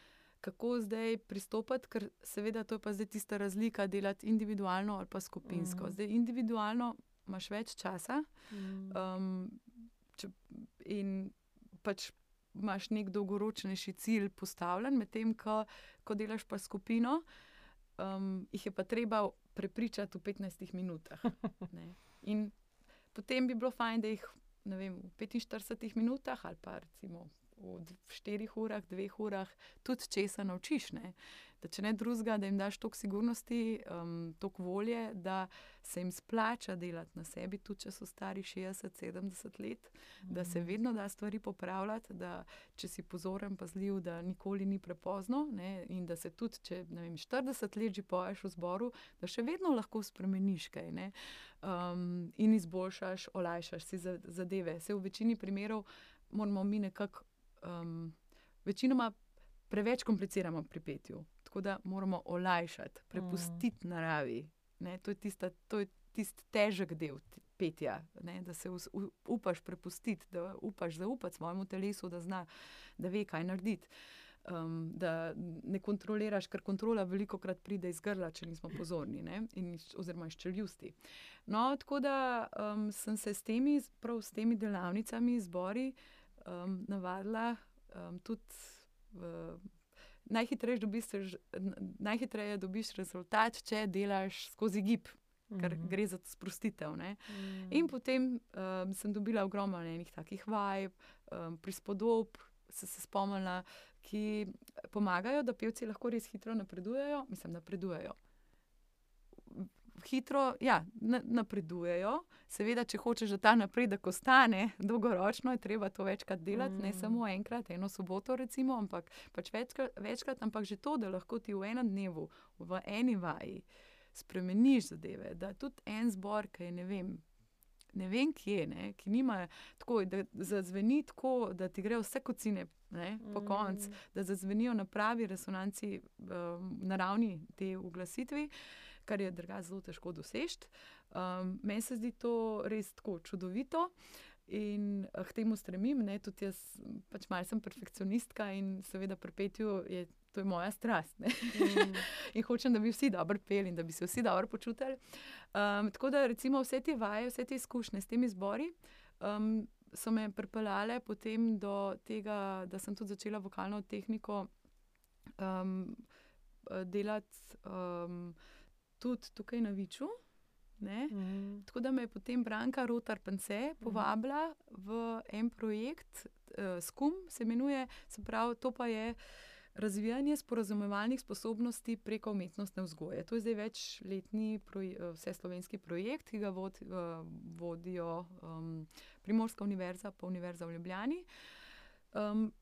kako zdaj pristopiti, ker seveda to je pa zdaj tista razlika, delati individualno ali pa skupinsko. Mhm. Zdaj individualno imaš več časa Mm. um, če, in pač imaš nek dolgoročnejši cilj postavljen, medtem ko, ko delaš pa skupino, um, jih je pa treba prepričati v 15 minutah. ne. In potem bi bilo fajn, da jih vem, v 45 minutah ali pa recimo v 4 urah, 2 urah tudi česa naučiš. Ne. Da če ne drugega, da jim daš toliko sigurnosti, um, toliko volje, da se jim splača delati na sebi, tudi če so stari 60-70 let, da se vedno da stvari popravljati, da če si pozoren, pazljiv, da nikoli ni prepozno ne, in da se tudi, če vem, 40 let že poješ v zboru, da še vedno lahko spremeniš kaj ne, um, in izboljšaš, olajšaš si za- zadeve. Se v večini primerov moramo mi nekako, um, večinoma preveč kompliciramo pri petju, tako da moramo olajšati, prepustiti naravi. Ne, to je tista, to je tisti težek del petja, ne? da se upaš prepustiti, da upaš zaupati svojemu telesu, da zna, da ve, kaj narediti. Um, da ne kontroliraš, ker kontrola veliko krat pride iz grla, če nismo pozorni, in, oziroma iz čeljusti. No, tako da um, sem se s temi, prav s temi delavnicami, zbori, um, navadila um, tudi. V, Najhitreje dobiš, najhitreje dobiš rezultat, če delaš skozi gib, ker mm -hmm. gre za sprostitev. Mm -hmm. In potem um, sem dobila ogromno enih takih vaj, um, prispodob, se, se spomnila, ki pomagajo, da pevci lahko res hitro napredujejo. Mislim, napredujejo. Hitro, ja, napredujejo. Seveda, če hočeš, da ta napredek ostane dolgoročno, je treba to večkrat delati, mm. ne samo enkrat, eno soboto, recimo, ampak pač večkrat, večkrat, ampak že to, da lahko ti v enem dnevu, v eni vaji, spremeniš zadeve. Da tudi en zbor, ki je ne vem, ne vem kje, ne, ki nima tako, da zazveni tako, da ti gre vse kocine ne, po mm. koncu, da zazvenijo na pravi resonanci um, na ravni te uglasitve. Kar je drugače zelo težko doseči. Um, meni se zdi to res tako čudovito in k temu stremim. Ne? Tudi jaz, pač malo sem perfekcionistka in seveda pri petju je to je moja strast. Mm. in hočem, da bi vsi dobro peli in da bi se vsi dobro počutili. Um, tako da recimo vse te vaje, vse te izkušnje s temi zbori. Um, So me pripeljale potem do tega, da sem tudi začela vokalno tehniko um, delati um, tudi tukaj na Viču. Mm. Tako da me je potem Branka Rotar Pence mhm. povabila mm. v en projekt, uh, SKUM se imenuje, se pravi, to pa je. Razvijanje sporozumevalnih sposobnosti preko umetnostne vzgoje. To je zdaj večletni proj vse slovenski projekt, ki ga vod, uh, vodijo um, Primorska univerza in Univerza v Ljubljani, um,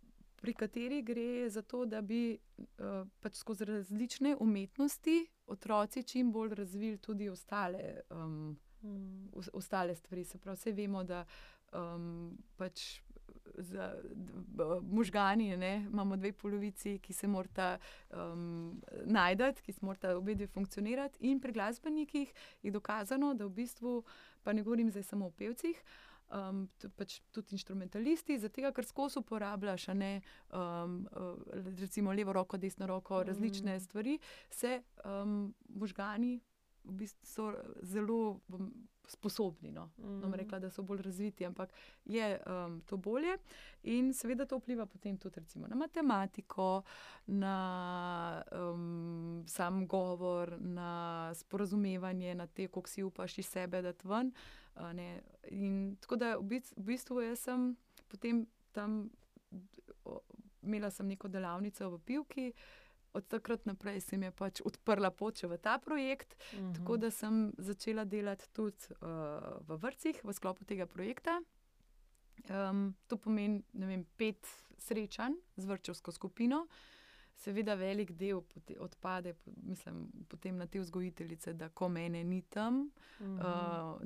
pri kateri gre za to, da bi uh, pač skozi različne umetnosti otroci čim bolj razvili tudi ostale, um, mm. ostale stvari. Se pravi, vse vemo, da um, pač za možgani, ne, imamo dve polovici, ki se morata um, najti, ki se morata obe dve funkcionirati. In pri glasbenikih je dokazano, da v bistvu, pa ne govorim zdaj samo o pevcih. Um, pač tudi instrumentalisti, zato ker skozi uporabljaš, ne, um, recimo levo roko, desno roko, različne mm. stvari, se um, možgani v bistvu so zelo sposobni. No. Mm. No, rekla, da so bolj razviti, ampak je um, to bolje. In seveda to vpliva potem tudi na matematiko, na um, sam govor, na sporazumevanje, na te, kako si upaš iz sebe, da ti ven. In tako da v bistvu jaz sem potem tam. Imela sem neko delavnico v Pivki, od takrat naprej se mi je pač odprla pot v ta projekt, uh mhm. -huh. tako da sem začela delati tudi uh, v vrtcih v sklopu tega projekta. Um, to pomeni vem, pet srečanj z vrčevsko skupino. Seveda, velik del odpade mislim, potem na te vzgojiteljice, da ko mene ni tam, uh -huh. uh,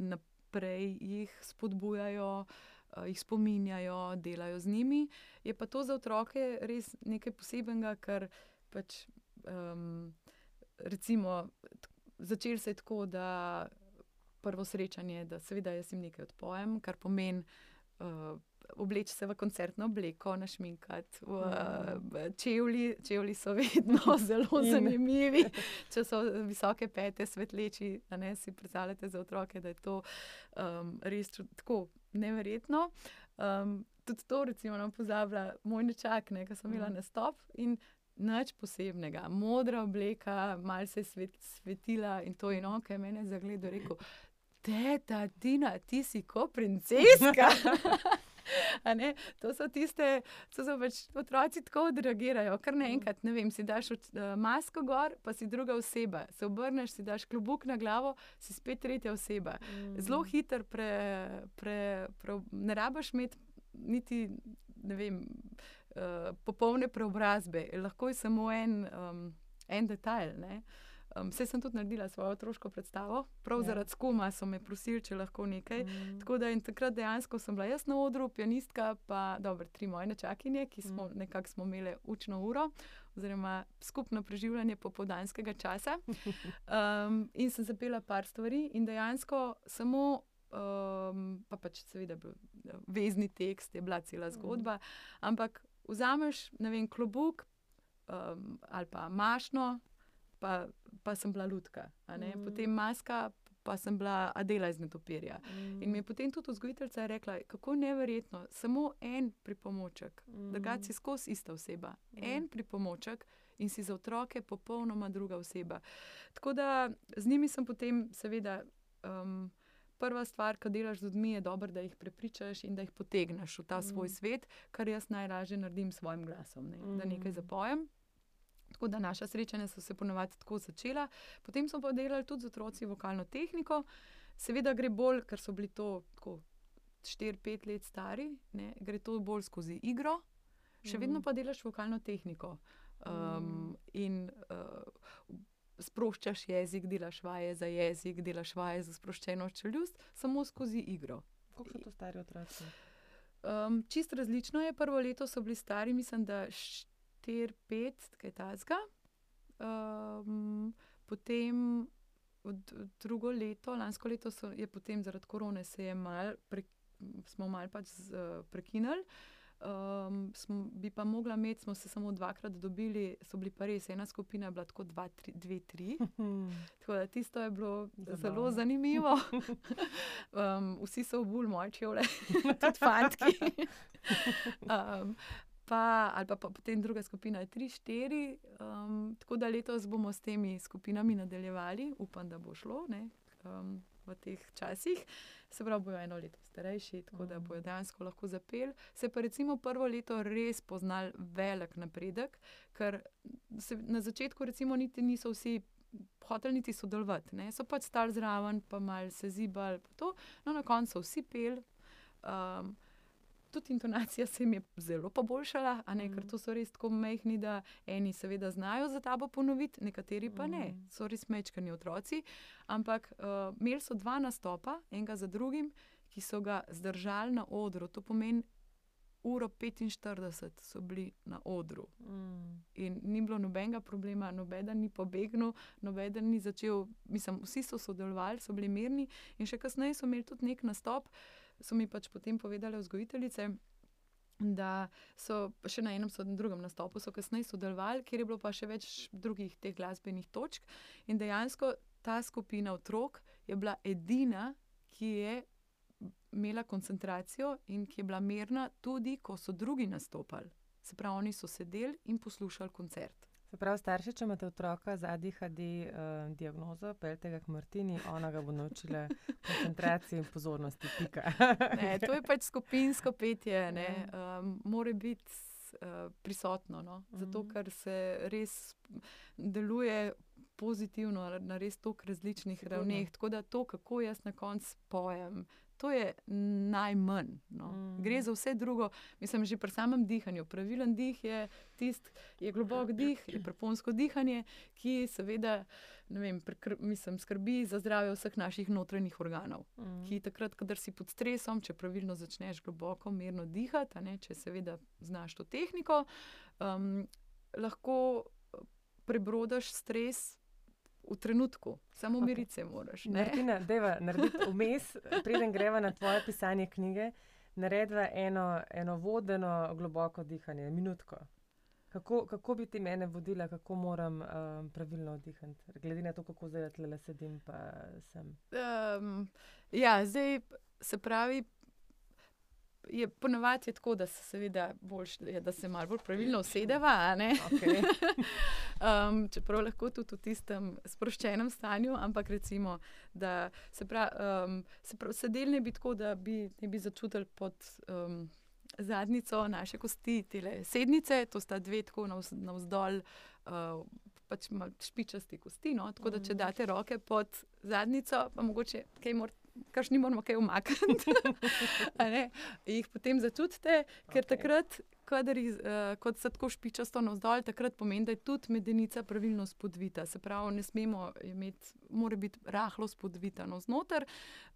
naprej jih spodbujajo, uh, jih spominjajo, delajo z njimi. Je pa to za otroke res nekaj posebenega, ker pač, um, recimo, začel se je tako, da prvo srečanje, da seveda jaz jim nekaj odpojem, kar pomeni. Uh, Obleči se v koncertno obleko, našminkati v uh, čevlji. Čevlji so vedno zelo zanimivi, če so visoke pete, svetleči. Ne si predstavljate za otroke, da je to um, res tako neverjetno. Um, tudi to, recimo, nam pozablja moj nečak, ki sem imela na stop in Nič posebnega, modra obleka, malo se je svet, svetila in to je eno, kar je meni zagledal. Rekel, teta, Tina, ti si kot princeska. to so tiste, ki so pač otroci tako odreagirajo, kar naenkrat, ne vem, si daš uh, masko gor, pa si druga oseba. Se obrneš, si daš klobuk na glavo, si spet tretja oseba. Mm. Zelo hiter, pre, pre, pre, ne rabaš imeti niti, ne vem. Uh, popolne preobrazbe, lahko je samo en, um, en detajl. Um, vse sem tudi naredila svojo otroško predstavo, prav Ja. zaradi skuma so me prosili, če lahko nekaj. Mm. Tako da in takrat dejansko sem bila jaz na odru, pianistka, pa dobro, tri moje nečakinje, ki smo Mm. nekako smo imeli učno uro, oziroma skupno preživljanje popoldanskega časa. Um, in sem zapela par stvari, in dejansko samo, um, pa pač seveda bil vezni tekst, je bila cela zgodba, ampak vzameš, ne vem, klobuk um, ali pa mašno, pa, pa sem bila lutka, a ne? Mhm. potem maska, pa sem bila Adela iz Netopirja. Mm. In mi je potem tudi vzgojiteljica rekla, kako neverjetno, samo en pripomoček, Mm. drugače si skozi ista oseba. Mm. En pripomoček in si za otroke popolnoma druga oseba. Tako da z njimi sem potem, seveda, um, prva stvar, ko delaš z ljudmi, je dobro, da jih prepričaš in da jih potegneš v ta svoj Mm. svet, kar jaz najlažje naredim s svojim glasom, ne? da nekaj Mm. zapojem. Tako da naša srečanja so se ponovadi tako začela. Potem smo pa delali tudi z otroci vokalno tehniko. Seveda gre bolj, ker so bili to tako 4-5 let stari, ne, gre to bolj skozi igro, še vedno Mhm. pa delaš vokalno tehniko. Um, Mm. in uh, sproščaš jezik, delaš vaje za jezik, delaš vaje za sproščeno čeljust, samo skozi igro. Koliko so to stari otroci? Um, čist različno je. Prvo leto so bili stari, mislim, da 4-5, kaj tasga. Um, potem drugo leto, lansko leto so, je potem zaradi korone se je mal, pre, smo mal pač z, uh, prekinili. Um, smo, bi pa mogla imeti, smo se samo dvakrat dobili, so bili pa res ena skupina, bila tako dva, tri, dve, tri. Tako da tisto je bilo. Zabavno. zelo zanimivo. um, vsi so obuli moje čevlje, tudi fantki. um, pa, ali pa, pa potem druga skupina je tri, štiri. Um, tako da letos bomo s temi skupinami nadaljevali, upam, da bo šlo ne, um, v teh časih. Se pravi, bojo eno leto starejši, tako da bojo dejansko lahko zapeli. Se pa recimo prvo leto res poznali velik napredek, ker na začetku recimo niti niso vsi hoteli niti sodelovati, ne. so pač stali zraven, pa mal se zibali. No, na koncu so vsi peli. Um, Tudi intonacija se jim je zelo poboljšala, a ne, ker Mhm. to so res tako majhni, da eni seveda znajo za tabo ponoviti, nekateri pa ne, Mhm. so res mečkani otroci. Ampak uh, imeli so dva nastopa, enega za drugim, ki so ga zdržali na odru. To pomeni, uro 45 so bili na odru Mm. in ni bilo nobenega problema, nobeden ni pobegnil, nobeden ni začel, mislim, vsi so sodelovali, so bili mirni. In še kasneje so imeli tudi nek nastop, so mi pač potem povedali vzgojiteljice. Da so še na enem, so na drugem nastopu, so kasneje sodelovali, kjer je bilo pa še več drugih teh glasbenih točk. In dejansko ta skupina otrok je bila edina, ki je imela koncentracijo in ki je bila mirna, tudi ko so drugi nastopali. Se pravi, oni so sedeli in poslušali koncert. Se pravi, starši, če imate otroka z ADHD uh, diagnozo, peljte ga k Martini, ona ga bo naučila koncentracije in pozornosti. Pika. Ne, to je pač skupinsko petje, ne, um, mora biti uh, prisotno, no, zato Mhm. ker se res deluje pozitivno na res toliko različnih Sigurno. ravneh. Tako da to, kako jaz na koncu pojem, to je najmanj. No. Mm. Gre za vse drugo. Mislim, že pri samem dihanju. Pravilen dih je tisti, je globok dih, je preponsko dihanje, ki seveda vem, prekr, mislim, skrbi za zdravje vseh naših notranjih organov Mm. ki takrat, ko si pod stresom, če pravilno začneš globoko, mirno dihati, ne, če seveda znaš to tehniko, um, lahko prebrodiš stres v trenutku, samo Okej. okay. se moraš. Ne? Martina, deva narediti vmes, preden greva na tvoje pisanje knjige, narediva eno, eno vodeno, globoko dihanje, minutko. Kako, kako bi ti mene vodila, kako moram um, pravilno vdihati, glede na to, kako zdaj tle sedim, pa sem. Um, ja, zdaj se pravi. Je ponovadi tako, da se seveda boljš, da se malo bolj pravilno usedeva? Okay. Um, čeprav lahko tudi v tistem sproščenem stanju, ampak recimo, da se pravi, um, se pravi sedel ne bi tako, da bi, ne bi začutili pod um, zadnico naše kosti, te sednice, to sta dve tako navz, navzdol, uh, pač špičasti kosti. No? Tako da, če Mhm. date roke pod zadnico, pa mogoče kaj morate kar še nimamo kaj umakniti. jih potem začutite, ker Okej. takrat, kadar jih, uh, kot se tako špičasto navzdol, takrat pomeni, da je tudi medenica pravilno spodvita. Se pravi, ne smemo imeti, mora biti rahlo spodvita navznoter,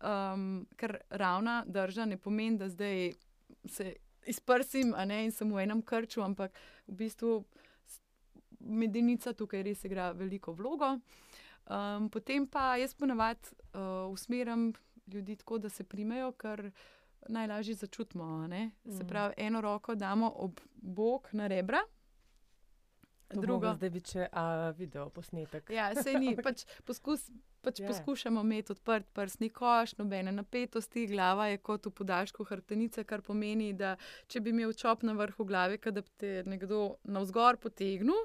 um, ker ravna drža ne pomeni, da zdaj se izprsim ne, in sem v enem krču, ampak v bistvu medenica tukaj res igra veliko vlogo. Um, potem pa jaz ponavadi uh, usmerim ljudi tako, da se primejo, ker najlažje začutimo. ne. Se Mm. pravi, eno roko damo ob bok na rebra, To drugo. Zdaj bi če a, video posnetek. Ja, se ni, pač, poskus, pač yeah. poskušamo imeti odprt prsni koš, nobene napetosti, glava je kot v podaljšku hrbtenice, kar pomeni, da če bi imel čop na vrhu glave, da bi te nekdo navzgor potegnil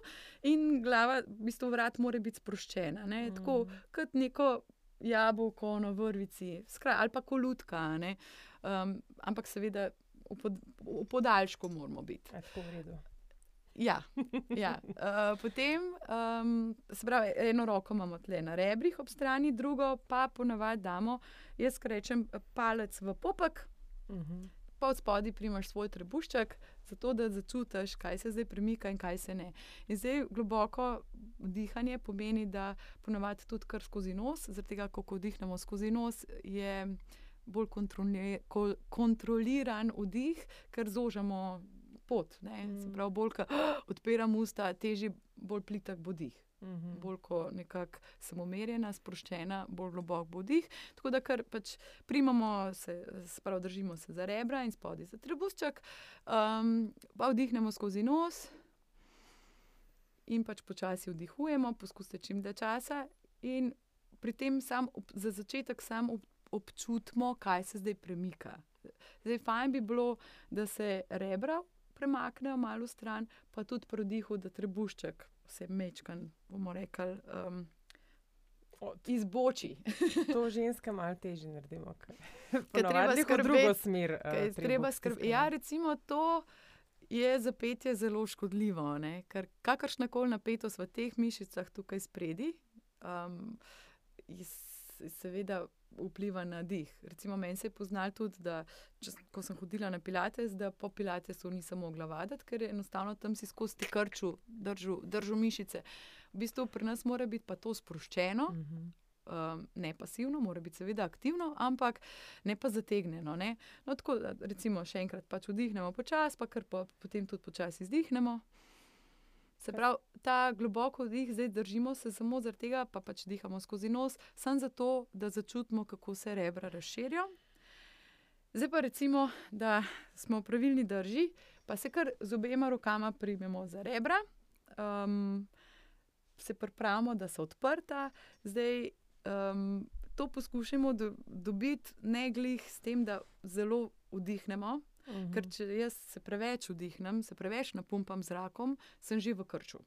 in glava, v bistvu vrat mora biti sproščena. Ne? Tako Mm. kot neko jabolko na vrvici, skra, ali pa kolutka. Um, ampak seveda v, pod, v podaljšku moramo biti. A, tako v redu. Ja, ja. Uh, potem, um, se pravi, eno roko imamo tle na rebrih ob strani, drugo pa ponavadi damo, jaz rečem, palec v popek, Mhm. pa od spodaj primaš svoj trebušček, zato da začutiš, kaj se zdaj premika in kaj se ne. In zdaj globoko dihanje pomeni, da ponavadi tudi kar skozi nos, zaradi tega, ko ko vdihnemo skozi nos, je bolj kontroli, ko, kontroliran vdih, ker zožamo pot. Ne? Se Mm. pravi, bolj ko odpiram usta, teži bolj plitek bo dih Mhm. bolj kot nekako samomerjena, sproščena, bolj globok bo dih. Tako da kar pač primamo, se, se pravi, držimo se za rebra in spodaj za trebušček, um, pa vdihnemo skozi nos in pač počasi vdihujemo, poskusite čim dlje časa. In pri tem sam za začetek sam ob, občutimo, kaj se zdaj premika. Zdaj, fajn bi bilo, da se rebra premaknejo malo stran, pa tudi pri vdihu, da trebušček se mečkan, bomo rekli, um, Od- izboči. To ženske malo težje naredimo. ker treba ponavadi gre v drugo smer. je trebuh treba skrbeti. Ja, recimo to je za petje zelo škodljivo, ne? ker kakršna koli napetost v teh mišicah tukaj spredi, um, seveda vpliva na dih. Recimo meni se je poznalo tudi, da če, s- ko sem hodila na pilates, da po pilatesu nisem mogla vaditi, ker je enostavno tam si skozi krču držal mišice. V bistvu pri nas mora biti pa to sproščeno, Mhm. Um, ne pasivno, mora biti seveda aktivno, ampak ne pa zategnjeno. Ne? No, tako, da, recimo, še enkrat pač vdihnemo počasi, pa kar po, potem tudi počasi izdihnemo. Se pravi, ta globoko vdih zdaj držimo se samo zaradi tega, pa pač dihamo skozi nos, samo zato, da začutimo, kako se rebra razširijo. Zdaj pa recimo, da smo v pravilni drži, pa se kar z obema rokama primemo za rebra, um, se pripravimo, da so odprta. Zdaj um, to poskušamo do, dobiti ne glih s tem, da zelo vdihnemo, Mhm. ker če jaz se preveč vdihnem, se preveč napumpam zrakom, sem že v krču.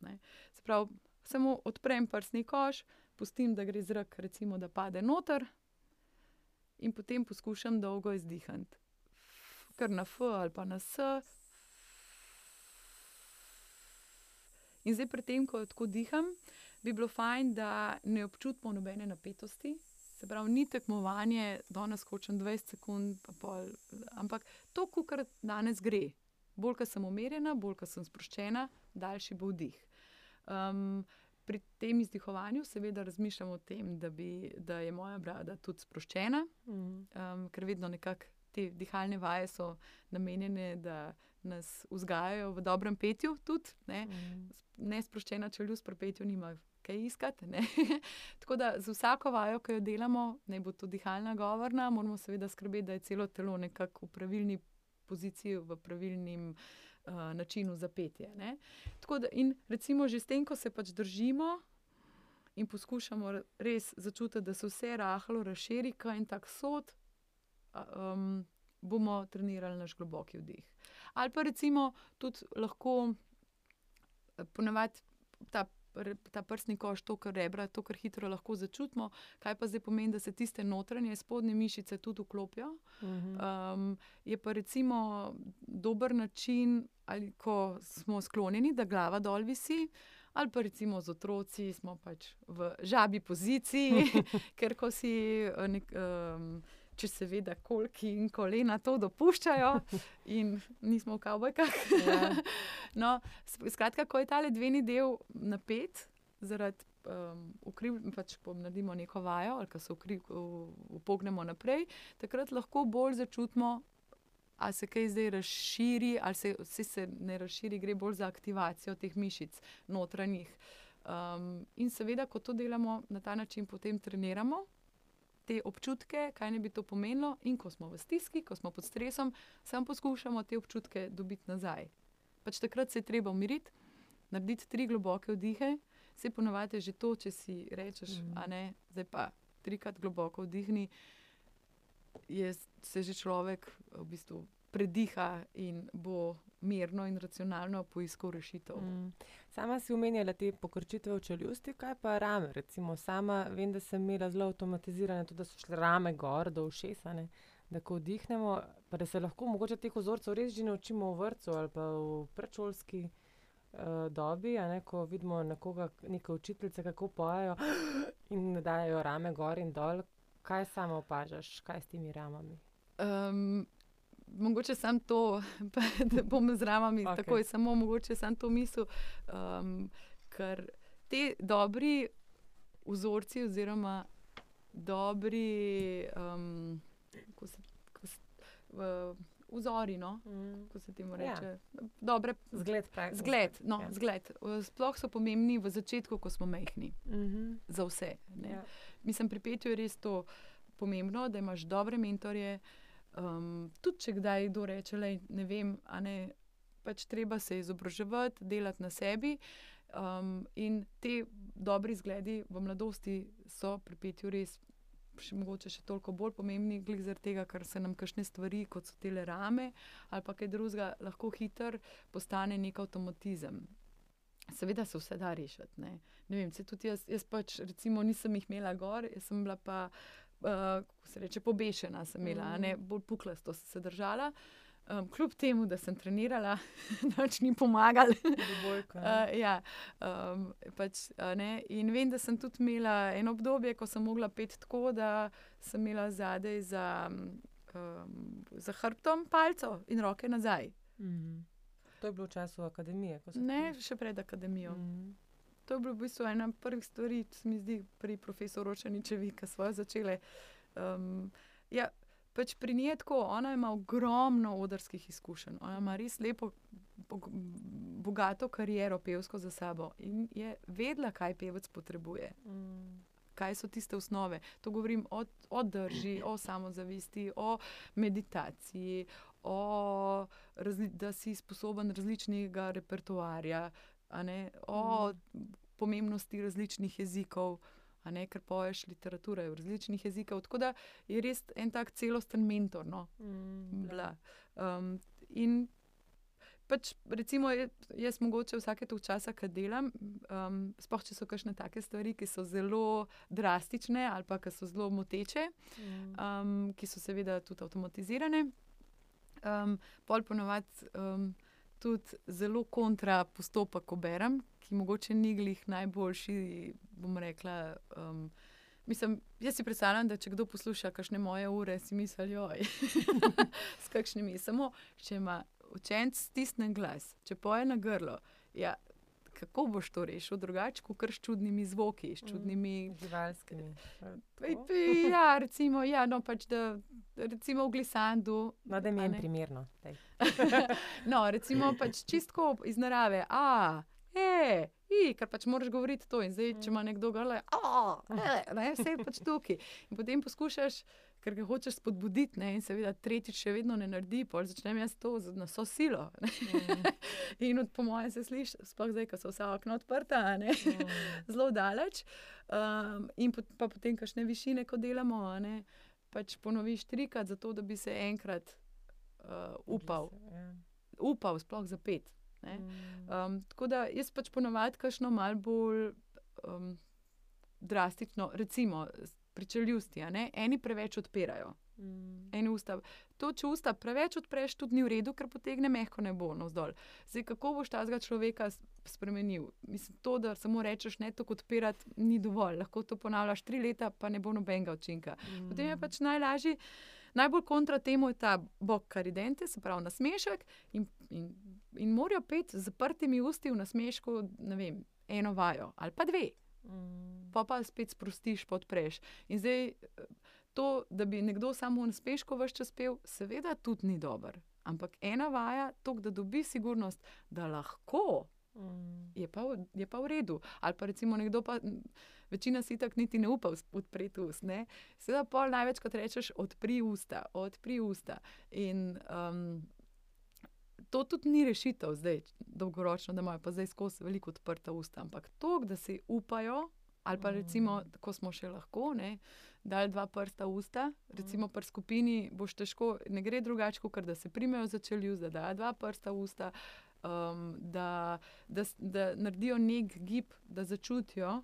Ne. Se pravi, samo odprem prsni koš, pustim, da gre zrak, recimo, da pade noter, in potem poskušam dolgo izdihniti. Kar na F ali pa na S. In zdaj, pri tem, ko tako diham, bi bilo fajn, da ne občutimo nobene napetosti. Se pravi, ni tekmovanje, danes hočem 20 sekund, pa pol, ampak to, kar danes gre. Bolj, ko sem umirjena, bolj, ko sem sproščena, daljši bo vdih. Um, pri tem izdihovanju, seveda, razmišljam o tem, da, bi, da je moja brada tudi sproščena, um, ker vedno nekako te dihalne vaje so namenjene, da nas vzgajajo v dobrem petju, tudi. Ne? Mhm. Nesproščena čeljust pri petju nima kaj iskati. Tako da z vsako vajo, ki jo delamo, naj bo to dihalna govorna, moramo seveda skrbeti, da je celo telo nekako v pravilni poziciji, v pravilnem uh, načinu za petje. ne. Tako da, in recimo že s tem, ko se pač držimo in poskušamo res začutiti, da se vse rahlo razširi, kaj en tak sod, um, bomo trenirali naš globoki vdih. Ali pa recimo tudi lahko eh, ponavadi ta, ta prsni koš, to, kar rebra, to, kar hitro lahko začutimo, kaj pa zdaj pomeni, da se tiste notranje spodnje mišice tudi vklopijo. Mhm. Um, je pa recimo dober način, ali ko smo sklonjeni, da glava dol visi, ali pa recimo z otroci smo pač v žabi poziciji, ker ko si. eh, Nek, um, Če seveda, kolki in kolena to dopuščajo, in nismo v kavbojkah. Ja. no, skratka, ko je ta ledveni del napet, zaradi um, ukriv, pač ko naredimo neko vajo ali ko se upognemo naprej, takrat lahko bolj začutimo, ali se kaj zdaj razširi, ali se, se, se ne razširi, gre bolj za aktivacijo teh mišic notranjih. Um, in seveda, ko to delamo na ta način, potem treniramo te občutke, kaj ne bi to pomenilo, in ko smo v stiski, ko smo pod stresom, samo poskušamo te občutke dobiti nazaj. Pač takrat se je treba umiriti, narediti tri globoke vdihe, se ponovadi že to, če si rečeš, mm. a ne, zdaj pa trikrat globoko vdihni, je, se že človek v bistvu prediha in bo mirno in racionalno poiskal rešitev. Mm. Sama si omenjala te pokrčitve v čeljusti, kaj pa rame. Recimo, sama vem, da sem imela zelo avtomatizirane, tudi da so šle rame gor do ušesa, ne? da ko vdihnemo, pa da se lahko mogoče teh vzorcev res že naučimo v vrtu ali pa v predšolski uh, dobi, ne, ko vidimo nekoga, neke učiteljice, kako pojejo in dajo rame gor in dol. Kaj sama opažaš, kaj s temi ramami? Um, mogoče sem to, da bom z ramami Okej. okay. takoj, samo mogoče sem to mislil, um, ker te dobri vzorci oziroma dobri um, ko se, ko se, uh, vzori, no, Mm. ko se temu Ja. reče. Dobre, Zgled, pravi. zgled, no, Ja. ja. zgled. Uh, Sploh so pomembni v začetku, ko smo majhni, Mhm. za vse. ne. Ja. Mislim, pri petju je res to pomembno, da imaš dobre mentorje. Um, tudi če kdaj kdo reče, da ne vem, a ne, pač treba se izobraževati, delati na sebi. Um, in te dobri zgledi v mladosti so pri petju res. Še, mogoče še toliko bolj pomembni, glede zaradi tega, ker se nam kakšne stvari, kot so tele rame ali pa kaj drugega, lahko hitro postane nek avtomatizem. Seveda se vse da rešiti. Ne, ne vem, se tudi jaz, jaz pač recimo nisem jih imela gor, jaz sem bila pa, kako se reče, pobešena, sem imela, mm. ne, bolj puklasto sem se držala. Um, kljub temu, da sem trenirala, noč ni pomagal. Dvobojka, ne. Uh, ja, um, pač, a ne, in vem, da sem tudi imela eno obdobje, ko sem mogla peti tako, da sem imela zadaj za, um, za hrbtom palco in roke nazaj. Mhm. To je bilo v času akademije. Ne, še pred akademijo. Mhm. To je bilo v bistvu ena prvih stvari, se mi zdi, pri profesoru Ročaničevi, ki so jo začele. Um, ja, pač pri njej je tako, ona ima ogromno odrskih izkušenj, ona ima res lepo, bog- bogato kariero pevsko za sabo in je vedela, kaj pevec potrebuje. Mm. Kaj so tiste osnove? To govorim o, o drži, o samozavesti, o meditaciji, o da si sposoben različnega repertoarja, ne, o pomembnosti različnih jezikov, a ne, ker poješ literaturo je v različnih jezikov. Tako da je res en tak celosten mentor. No, Mm, bila. Um, in pač, recimo, jaz mogoče vsake to časa, ki delam, um, sploh če so kakšne take stvari, ki so zelo drastične ali pa ki so zelo moteče, Mm. um, ki so seveda tudi avtomatizirane. Um, pol ponovadi um, tudi zelo kontra postopek, ko berem, ki mogoče ni glih najboljši, rekla. Um, Mislim, jaz si predstavljam, da če kdo posluša kakšne moje ure, si misli, joj, s kakšnimi. Samo, če ima učenec stisnen glas, če poje na grlo, ja, kako boš to rešil drugače, kot kar s čudnimi zvoki, s čudnimi Živalskimi. Ej, pi- Ja, recimo, ja, no, pač da, recimo v glisandu. No, da mi je primerno. no, recimo pač čistko iz narave. A, e, i, ker pač moraš govoriti to. In zdaj, če ima nekdo gale, a, e, ne, vse je pač tukaj. In potem poskušaš, ker ga hočeš spodbuditi, ne, in seveda tretjič še vedno ne naredi, pol začnem jaz to z- na vso silo. Ne. In od, po mojem se sliši, sploh zdaj, ko so vsa okna odprta. Mm. zelo daleč. Um, in pot, pa potem, kakšne višine, ko delamo, ne, pač ponoviš trikrat, zato da bi se enkrat uh, upal, Ja. upal, sploh za pet. ne. Mm. Um, tako da jaz pač ponovadi kakšno mal bolj um, drastično, recimo pri čeljusti, eni preveč odpirajo. Mm. Eno usta. To, če usta preveč odpreš, tudi ni v redu, ker potegne mehko nebo navzdol. Zdaj, kako boš tega človeka spremenil? Mislim, to, da samo rečeš, ne to odpirati, ni dovolj. Lahko to ponavljaš tri leta, pa ne bo nobenega učinka. Mm. Potem je pač najlažje. Najbolj kontra temu je ta bok karidente, se pravi nasmešek, in, in, in morajo pet z zaprtimi usti v nasmešku, ne vem, eno vajo ali pa dve. Mm. Pa pa spet sprostiš, podpreš. In zdaj to, da bi nekdo samo v nasmešku vse čas pel, seveda tudi ni dobro. Ampak ena vaja, to, da dobi sigurnost, da lahko, mm. je, pa, je pa v redu. Ali pa recimo nekdo, pa večina si tako niti ne upa odpreti ust. Seveda, pol največkrat rečeš, odpri usta, odpri usta. In um, to tudi ni rešitev, zdaj, dolgoročno, da imajo pa zdaj skozi veliko odprta usta. Ampak to, da si upajo, ali pa recimo, mm. ko smo še lahko. Ne, dal dva prsta usta, recimo pri skupini, boš težko, ne gre drugače, kot da se primejo za čeljuz, da dajo dva prsta usta, um, da, da, da naredijo nek gib, da začutijo,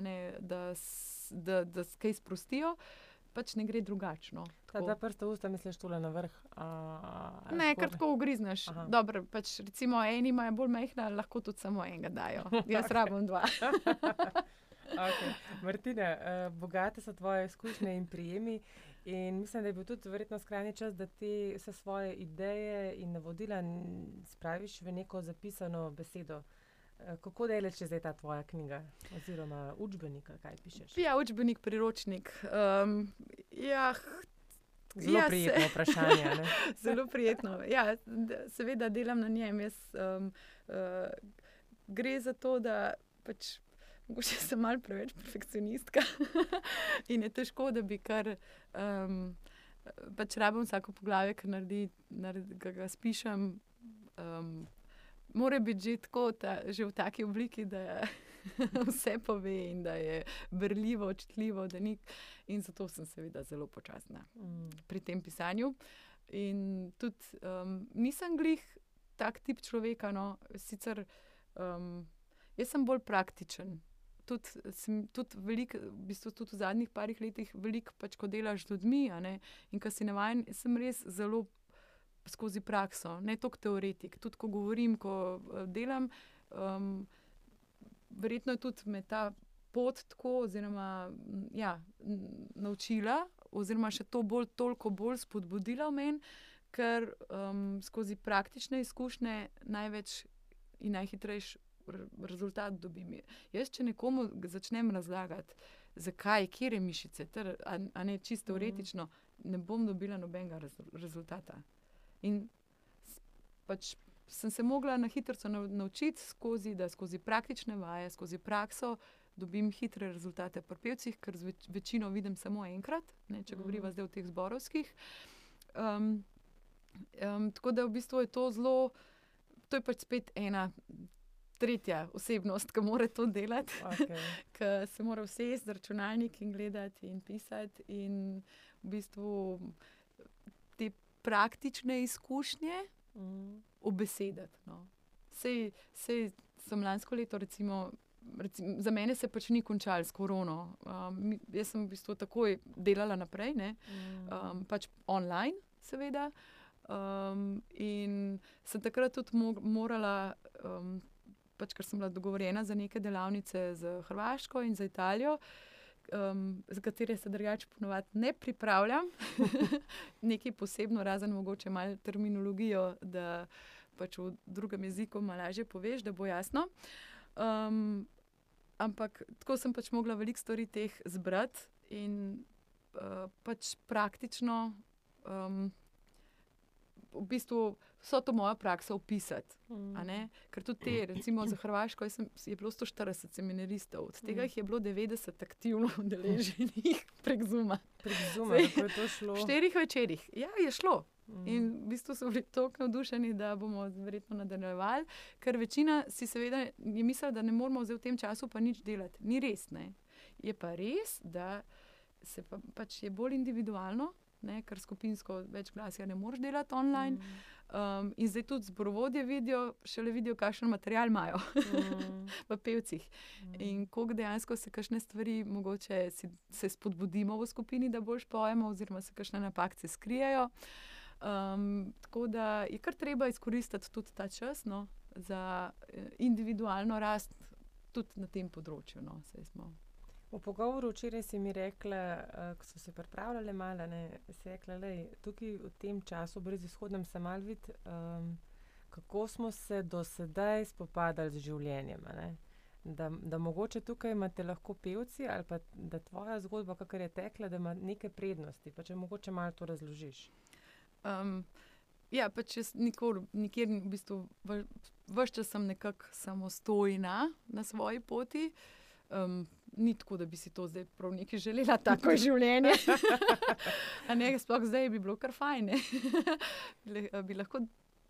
ne, da, da, da se kaj sprostijo. Pač ne gre drugačno. Kaj dva prsta usta, misliš, tole na vrh? A, ne, kar tako ugrizneš. Dobro, pač recimo eni imajo bolj mehna, lahko tudi samo enega dajo. Jaz rabim dva. Okay. Martina, uh, bogate so tvoje izkušnje in prijemi. In mislim, da je bil tudi verjetno skrajni čas, da ti vse svoje ideje in navodila spraviš v neko zapisano besedo. Uh, kako daleč je zdaj ta tvoja knjiga, oziroma učbenik, kaj pišeš? Ja, učbenik, priročnik. Um, ja, Zelo ja, prijetno se, vprašanje. zelo prijetno. Ja, seveda delam na njem. Jaz, um, uh, gre za to, da pač Mogoče sem malo preveč perfekcionistka in je težko, da bi kar. Um, pač rabim vsako poglavje, ki naredi, naredi, ga, ga spišem. Um, Mora biti že tako, ta, že v taki obliki, da vse pove in da je brljivo, očitljivo. Ni, in zato sem seveda zelo počasna mm. pri tem pisanju. In tudi um, nisem glih tak tip človeka. No, sicer um, jaz sem bolj praktičen tudi, sem, tudi, velik, v, bistvu tudi v zadnjih parih letih veliko, pač, ko delaš z ljudmi. In kar si navaden, sem res zelo skozi prakso, ne toliko teoretik. Tudi ko govorim, ko uh, delam, um, verjetno je tudi me ta pot tako, oziroma ja, naučila, oziroma še to bolj, toliko bolj spodbudila v meni, ker um, skozi praktične izkušnje največ in najhitrejši rezultat dobim. Jaz, če nekomu začnem razlagati, zakaj, kje je mišice, ter, a, a ne čisto mhm. teoretično, ne bom dobila nobenega rez, rezultata. In pač sem se mogla na hitro naučiti skozi, da skozi praktične vaje, skozi prakso. Dobim hitre rezultate pri pevcih, ker več, večino vidim samo enkrat, ne, če govorimo mm. zdaj o teh zborovskih. Um, um, tako da v bistvu je to zelo, to je pač spet ena tretja osebnost, ki mora to delati, okay. ki se mora vsesti z računalnik in gledati in pisati. In v bistvu praktične izkušnje mm. obesedati. No. Sej, sej sem lansko leto, recimo, recimo, za mene se pač ni končalo s korono. Um, jaz sem v bistvu takoj delala naprej, mm. um, pač online, seveda. Um, in sem takrat tudi morala um, pač, ker sem bila dogovorjena za neke delavnice z Hrvaško in za Italijo, um, za katere se drugače ponovadi ne pripravljam, nekaj posebno, razen mogoče malo terminologijo, da pač v drugem jeziku malo lažje poveš, da bo jasno. Um, ampak tako sem pač mogla veliko stvari teh zbrati in uh, pač praktično. Um, v bistvu vso to mojo prakso opisati. Mm. Ker tudi te, recimo za Hrvaško, sem, je bilo 140 seminaristov, od tega mm. je bilo 90 aktivno udeleženih prek Zuma. Prek Zuma, kako je to šlo? V štirih večerjih. Ja, je šlo. Mm. In v bistvu so bili tako navdušeni, da bomo verjetno nadaljevali, ker večina si seveda je mislila, da ne moramo v tem času pa nič delati. Ni res. Ne? Je pa res, da se pa, pač je bolj individualno, ne, ker skupinsko več glasja ne moreš delati online. Mm. Um, in zdaj tudi zborovodje vidijo, šele vidijo, kakšen material imajo mm. v pevcih. Mm. In koliko dejansko se kakšne stvari, mogoče si, se spodbudimo v skupini, da boš pojemo, oziroma se kakšne napake skrijejo. Um, tako da je kar treba izkoristiti tudi ta čas no, za eh, individualno rast, tudi na tem področju. No, V pogovoru včeraj si mi rekla, uh, ko so se pripravljali malo, da je rekla, da tukaj v tem času, brez izhodnem, sem mal vid, um, kako smo se do sedaj spopadali z življenjem. Da, da mogoče tukaj imate lahko pevci ali pa da tvoja zgodba, kakor je tekla, da ima neke prednosti. Če mogoče malo to razložiš. Um, ja, pa če nikoli, nikjer v bistvu, vse čas sem nekako samostojna na svoji poti. Um, ni tako, da bi si to zdaj prav neki želela, tako je življenje. ne, sploh zdaj bi bilo kar fajn. bi lahko,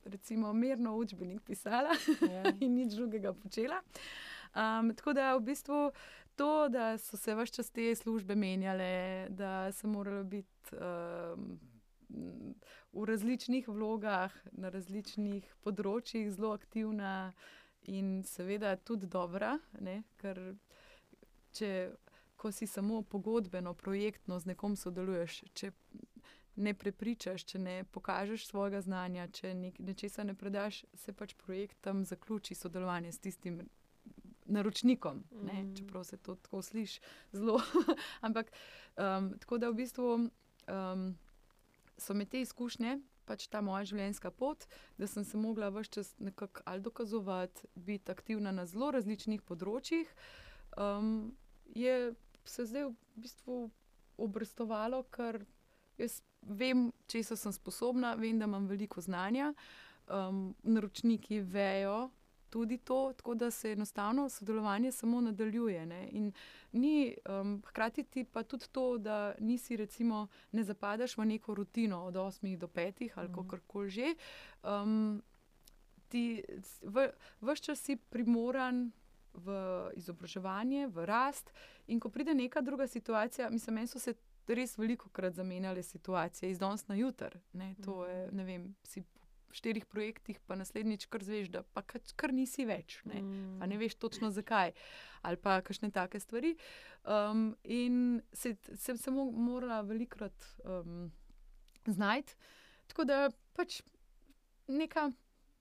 recimo, mirno učbenik pisala ja. in nič drugega počela. Um, tako da v bistvu to, da so se vse čas te službe menjale, da sem morala biti. Um, V različnih vlogah, na različnih področjih, zelo aktivna in seveda tudi dobra, ne? ker če ko si samo pogodbeno, projektno z nekom sodeluješ, če ne prepričaš, če ne pokažeš svojega znanja, če nečesa ne predaš, se pač projekt tam zaključi sodelovanje s tistim. Naročnikom, ne, mm. čeprav se to tako sliši zelo. Ampak um, tako da v bistvu um, so me te izkušnje, pač ta moja življenjska pot, da sem se mogla vse čas nekako ali dokazovati, biti aktivna na zelo različnih področjih. Um, je se zdaj v bistvu obrestovalo, ker jaz vem, če sem sposobna, vem, da imam veliko znanja. Um, naročniki vejo tudi to, tako da se enostavno sodelovanje samo nadaljuje. Ni, um, hkrati ti pa tudi to, da nisi, recimo, ne zapadaš v neko rutino od 8 do 5 ali mm. kako koli že. Um, ti v, vse čas si primoran v izobraževanje, v rast. In ko pride neka druga situacija, mislim, meni so se res veliko krat zamenjale situacije iz danes na jutr. Ne, to je, mhm. ne vem, si v štirih projektih, pa naslednjič kar zveš, da pa kar nisi več. Ne, pa ne mm. veš točno zakaj. Ali pa kakšne take stvari. Um, in se, sem se morala velikokrat um, znajti. Tako da pač neka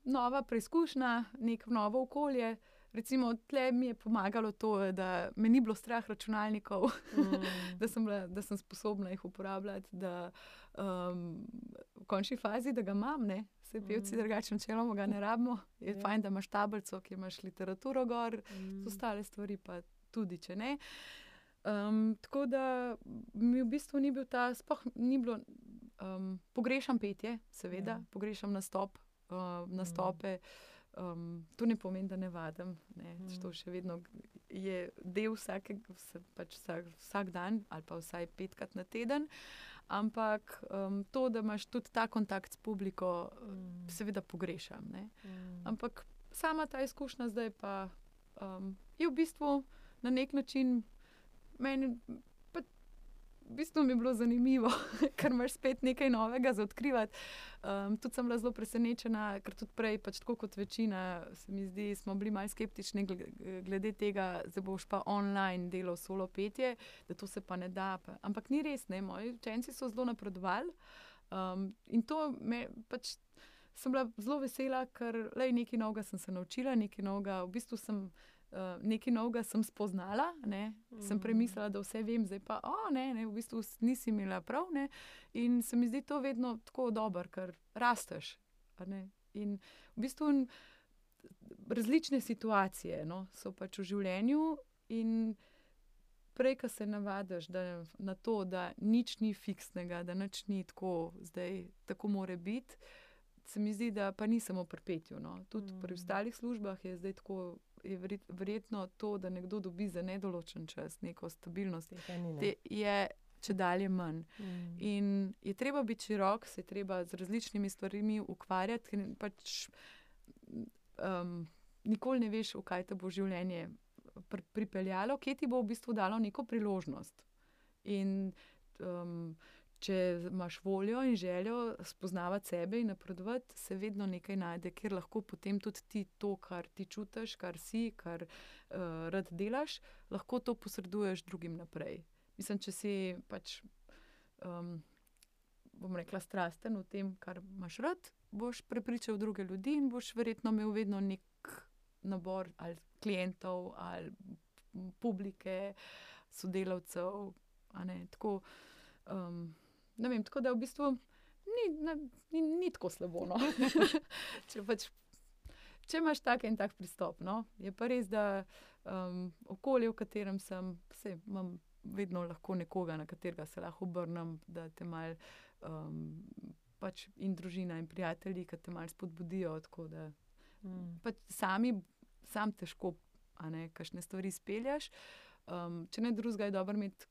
nova preizkušnja, neko novo okolje. Recimo, tle mi je pomagalo to, da me ni bilo strah računalnikov, mm. da, sem bila, da sem sposobna jih uporabljati, da um, v končni fazi, da ga imam, ne. Vse pevci, mm. drugače, načeloma ga ne rabimo. Je yeah. Ja. fajn, da imaš tablico, ki imaš literaturo gor, mm. ostale stvari pa tudi, če ne. Um, tako da mi v bistvu ni bil ta, spoh ni bilo, um, pogrešam petje, seveda, yeah. Ja. pogrešam nastop, uh, nastope. Mm. Um, to ne pomeni, da ne vadim. Ne. Mm. To še vedno je del vsake, pač vsak, vsak dan ali pa vsaj petkrat na teden. Ampak um, to, da imaš tudi ta kontakt s publiko, mm. seveda pogrešam. Mm. Ampak sama ta izkušnja zdaj pa um, je v bistvu na nek način meni v bistvu mi je bilo zanimivo, ker imaš spet nekaj novega za odkrivati. Um, tudi sem bila zelo presenečena, ker tudi prej, pač tako kot večina, se mi zdi, smo bili malce skeptični glede tega, da boš pa online delal solo petje, da to se pa ne da. Pa. Ampak ni res, ne? moji učenci so zelo napredovali um, in to me pač. Sem bila zelo vesela, ker le nekaj novega sem se naučila, nekaj novega, v bistvu sem uh, nekaj novega sem spoznala, ne, mm. sem premislila, da vse vem, zdaj pa, oh, ne, ne, v bistvu nisi imela prav. Ne, in se mi zdi to vedno tako dobro, ker rasteš. In v bistvu različne situacije no, so pač v življenju. Prej, ko se navadiš na to, da nič ni fiksnega, da nič ni tako, zdaj tako more biti, se mi zdi, da pa ni samo pri petju. No. Tudi mm. pri ostalih službah je zdaj tako je verjetno to, da nekdo dobi za nedoločen čas neko stabilnost, te je če dalje manj. Mm. In je treba biti širok, se je treba z različnimi stvarmi ukvarjati, ker pač um, nikoli ne veš, v kaj te bo življenje pr pripeljalo, kje ti bo v bistvu dalo neko priložnost. In um, če imaš voljo in željo spoznavati sebe in napredovati, se vedno nekaj najde, kjer lahko potem tudi ti to, kar ti čutiš, kar si, kar uh, rad delaš, lahko to posreduješ drugim naprej. Mislim, če si pač, um, bom rekla, strasten v tem, kar imaš rad, boš prepričal druge ljudi in boš verjetno imel vedno nek nabor ali klientov ali publike, sodelavcev. Tako, um, ne vem, tako da v bistvu ni, ne, ni, ni tako slabo. No? če, pač, če imaš tak in tak pristop, no? je pa res, da um, okolje, v katerem sem, vse, imam vedno lahko nekoga, na katerega se lahko obrnem, da te mal. Um, pač in družina, in prijatelji, ki te malo spodbudijo. Da, mm. pač sami, sam težko, a ne, kašne stvari spelješ. Um, če ne drugega, je dobro imeti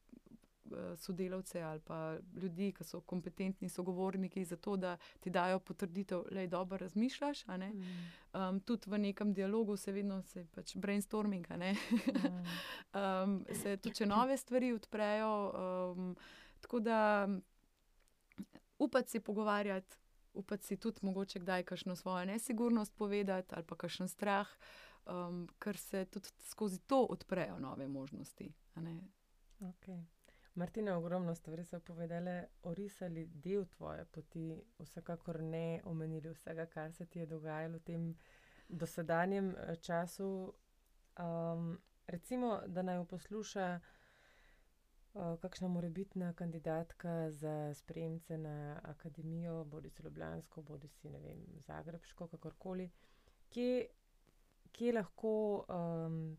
sodelavce ali pa ljudi, ki so kompetentni sogovorniki, za to, da ti dajo potrditev, da je dobro razmišljaš. Mm. Um, tudi v nekem dialogu se vedno se pač brainstorming, mm. um, se tudi nove stvari odprejo. Um, tako da upati se pogovarjati. Upati si tudi mogoče kdaj kakšno svojo nesigurnost povedati ali pa kakšen strah, um, ker se tudi skozi to odprejo nove možnosti. Okay. Martina, ogromno stvari so povedali, orisali del tvoje poti, vsekakor ne omenili vsega, kar se ti je dogajalo v tem dosedanjem eh, času. Um, recimo, da naj posluša uh, kakšna morebitna kandidatka za spremce na akademijo, bodi si Ljubljansko, bodi si ne vem, Zagrebško, kakorkoli, kje, kje lahko. Um,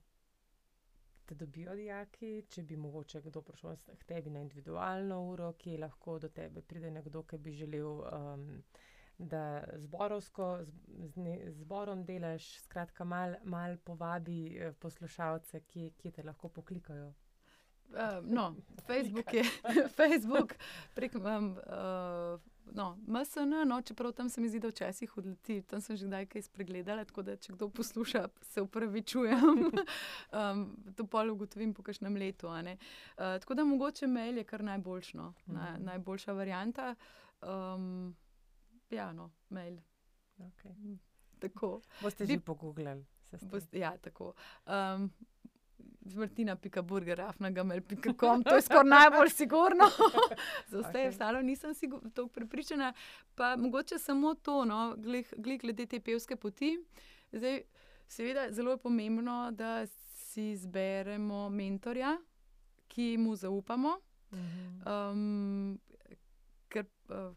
te dobijo dijaki, če bi mogoče kdo prišel k tebi na individualno uro, ki lahko do tebe pride nekdo, ki bi želel, um, da zborovsko, z, z zborom delaš, skratka, malo mal povabi eh, poslušalce, ki, ki te lahko poklikajo. Uh, no, Facebook je, Facebook prek um, uh, no, MSN, no, čeprav tam se mi zdi, da včasih odleti, tam sem že kdaj kaj spregledala, tako da če kdo posluša, se upravičujem. um, to pol ugotovim po kakšnem letu. Uh, tako da mogoče mail je kar najboljš, no, mm. naj, najboljša varianta. Um, ja, no, mail. Okay. Tako. Boste že pogooglali. Ja, tako. Um, Vrtina, pika burger, afnaga, pika kom, to je skoraj najbolj sigurno. Za vse okay. ostalo nisem tako prepričana. Pa mogoče samo to, no, glede, glede te pevske poti. Zdaj, seveda, zelo je pomembno, da si izberemo mentorja, ki mu zaupamo. Um, ker, uh,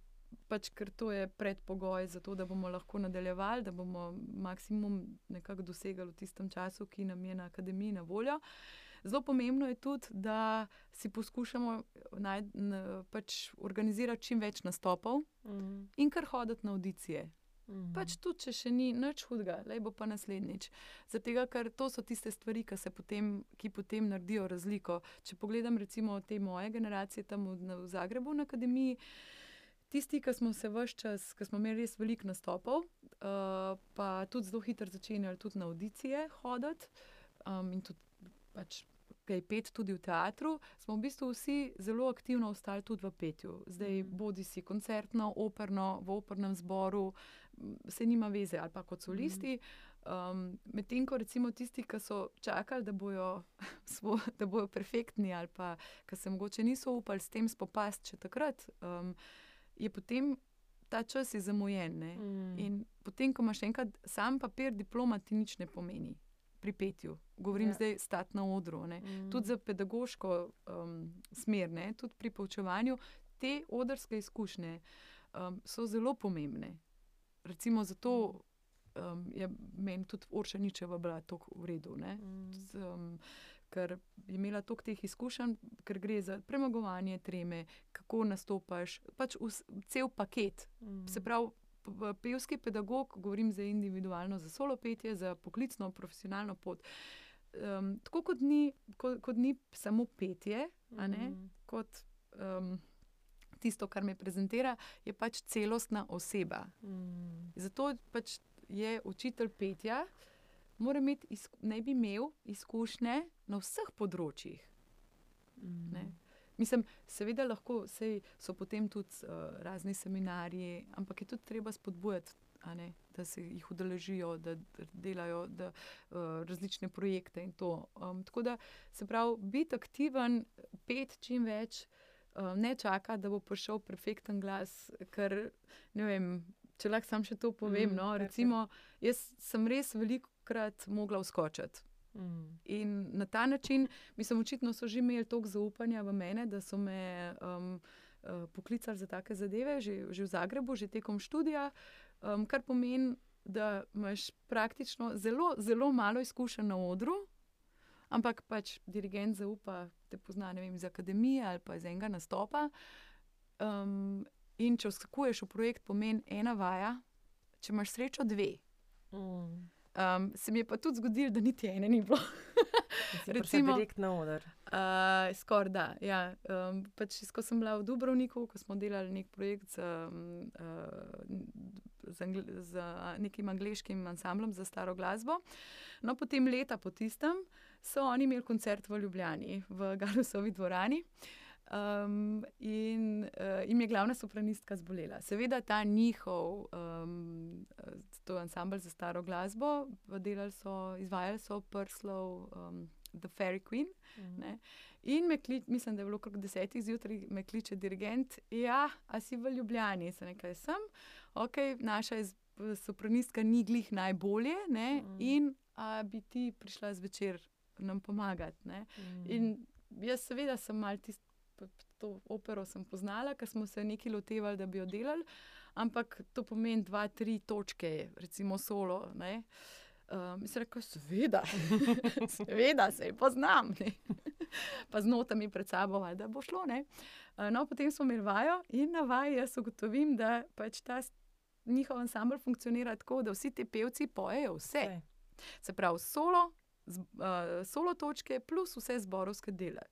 pač, ker to je predpogoj za to, da bomo lahko nadaljevali, da bomo maksimum nekako dosegali v tistem času, ki nam je na akademiji na voljo. Zelo pomembno je tudi, da si poskušamo naj, n, pač organizirati čim več nastopov mm. in kar hoditi na audicije. Mm. Pač tudi, če še ni nič hudega, le bo pa naslednjič. Zato, ker to so tiste stvari, ki, potem, ki potem naredijo razliko. Če pogledam, recimo, te moje generacije tam v, v Zagrebu na akademiji. Tisti, ki smo se vse čas, ki smo imeli res veliko nastopov, uh, pa tudi zelo hitro začenjali tudi na audicije hoditi um, in tudi pač kaj pet tudi v teatru, smo v bistvu vsi zelo aktivno ostali tudi v petju. Zdaj, mm. bodi si koncertno, operno, v opernem zboru, se nima veze ali pa kot solisti. Um, Medtem ko recimo tisti, ki so čakali, da bojo, svo, da bojo perfektni ali pa ki se mogoče niso upali s tem spopasti še takrat. Um, je potem ta čas zamujen. Mm. In potem, ko imaš enkrat sam papir, diploma ti nič ne pomeni. Pri petju, govorim ja. zdaj, stati na odru. Mm. Tudi za pedagoško um, smer, ne? tudi pri poučevanju, te odrske izkušnje um, so zelo pomembne. Recimo zato um, je meni tudi Oršaničeva bila tako v redu. Mm ker je imela toliko teh izkušenj, ker gre za premagovanje treme, kako nastopaš, pač cel paket. Mm. Se pravi, pevski pedagog, govorim za individualno, za solo petje, za poklicno, profesionalno pot. Um, tako kot ni, kot, kot ni samo petje, mm. kot um, tisto, kar me prezentira, je pač celostna oseba. Mm. Zato pač je učitelj petja ne bi imel izkušnje na vseh področjih. Mm. Mislim, seveda lahko sej, so potem tudi uh, razni seminarji, ampak je tudi treba spodbujati, ne, da se jih udeležijo, da, delajo da, uh, različne projekte. in to. Um, tako da se pravi, biti aktiven, pet čim več, uh, ne čaka, da bo prišel perfekten glas, ker ne vem. Če lahko sam še to povem, Mm, no, recimo, jaz sem res velikokrat mogla vskočiti. Mm. In na ta način, mislim, očitno so že imeli toliko zaupanja v mene, da so me um, uh, poklicali za take zadeve, že, že v Zagrebu, že tekom študija, um, kar pomeni, da imaš praktično zelo, zelo malo izkušenj na odru, ampak pač dirigent zaupa, te pozna vem, iz akademije ali pa iz enega nastopa. Um, in če vskakuješ v projekt, pomeni ena vaja, če imaš srečo, dve. Mm. Um, se mi je pa tudi zgodilo, da niti ene ni bilo. Recimo, direkt na oder. Uh, Skoraj da. Ja. Um, pač, ko sem bila v Dubrovniku, ko smo delali nek projekt z, um, uh, z, angl z nekim angliškim ansamblom za staro glasbo. No, potem leta po tistem so oni imeli koncert v Ljubljani, v Galusovi dvorani. Um, in uh, jim je glavna sopranistka zbolela. Seveda ta njihov, um, to je ansambl za staro glasbo, so, izvajali so Prslov, um, The Fairy Queen. Mm. Ne. In me kliče, mislim, da je bilo okrog desetih zjutraj, me kliče dirigent. Ja, a si v Ljubljani, se nekaj sem. Ok, naša sopranistka ni glih najbolje, ne, Mm. in a bi ti prišla zvečer nam pomagati. Ne. Mm. In jaz, seveda, sem mal tisto. To opero sem poznala, ker smo se nekaj lotevali, da bi jo delali, ampak to pomeni dva, tri točke, recimo solo. Ne. Um, sem rekel, seveda, seveda se jih poznam. Ne. Pa z notami pred sabo, da bo šlo. Ne. Uh, No, potem smo imeli vajo in na vaji jaz ugotovim, da pač ta njihov ansambl funkcionira tako, da vsi ti pevci pojejo vse. Vse. Se pravi, solo, z, uh, solo točke plus vse zborovske dele.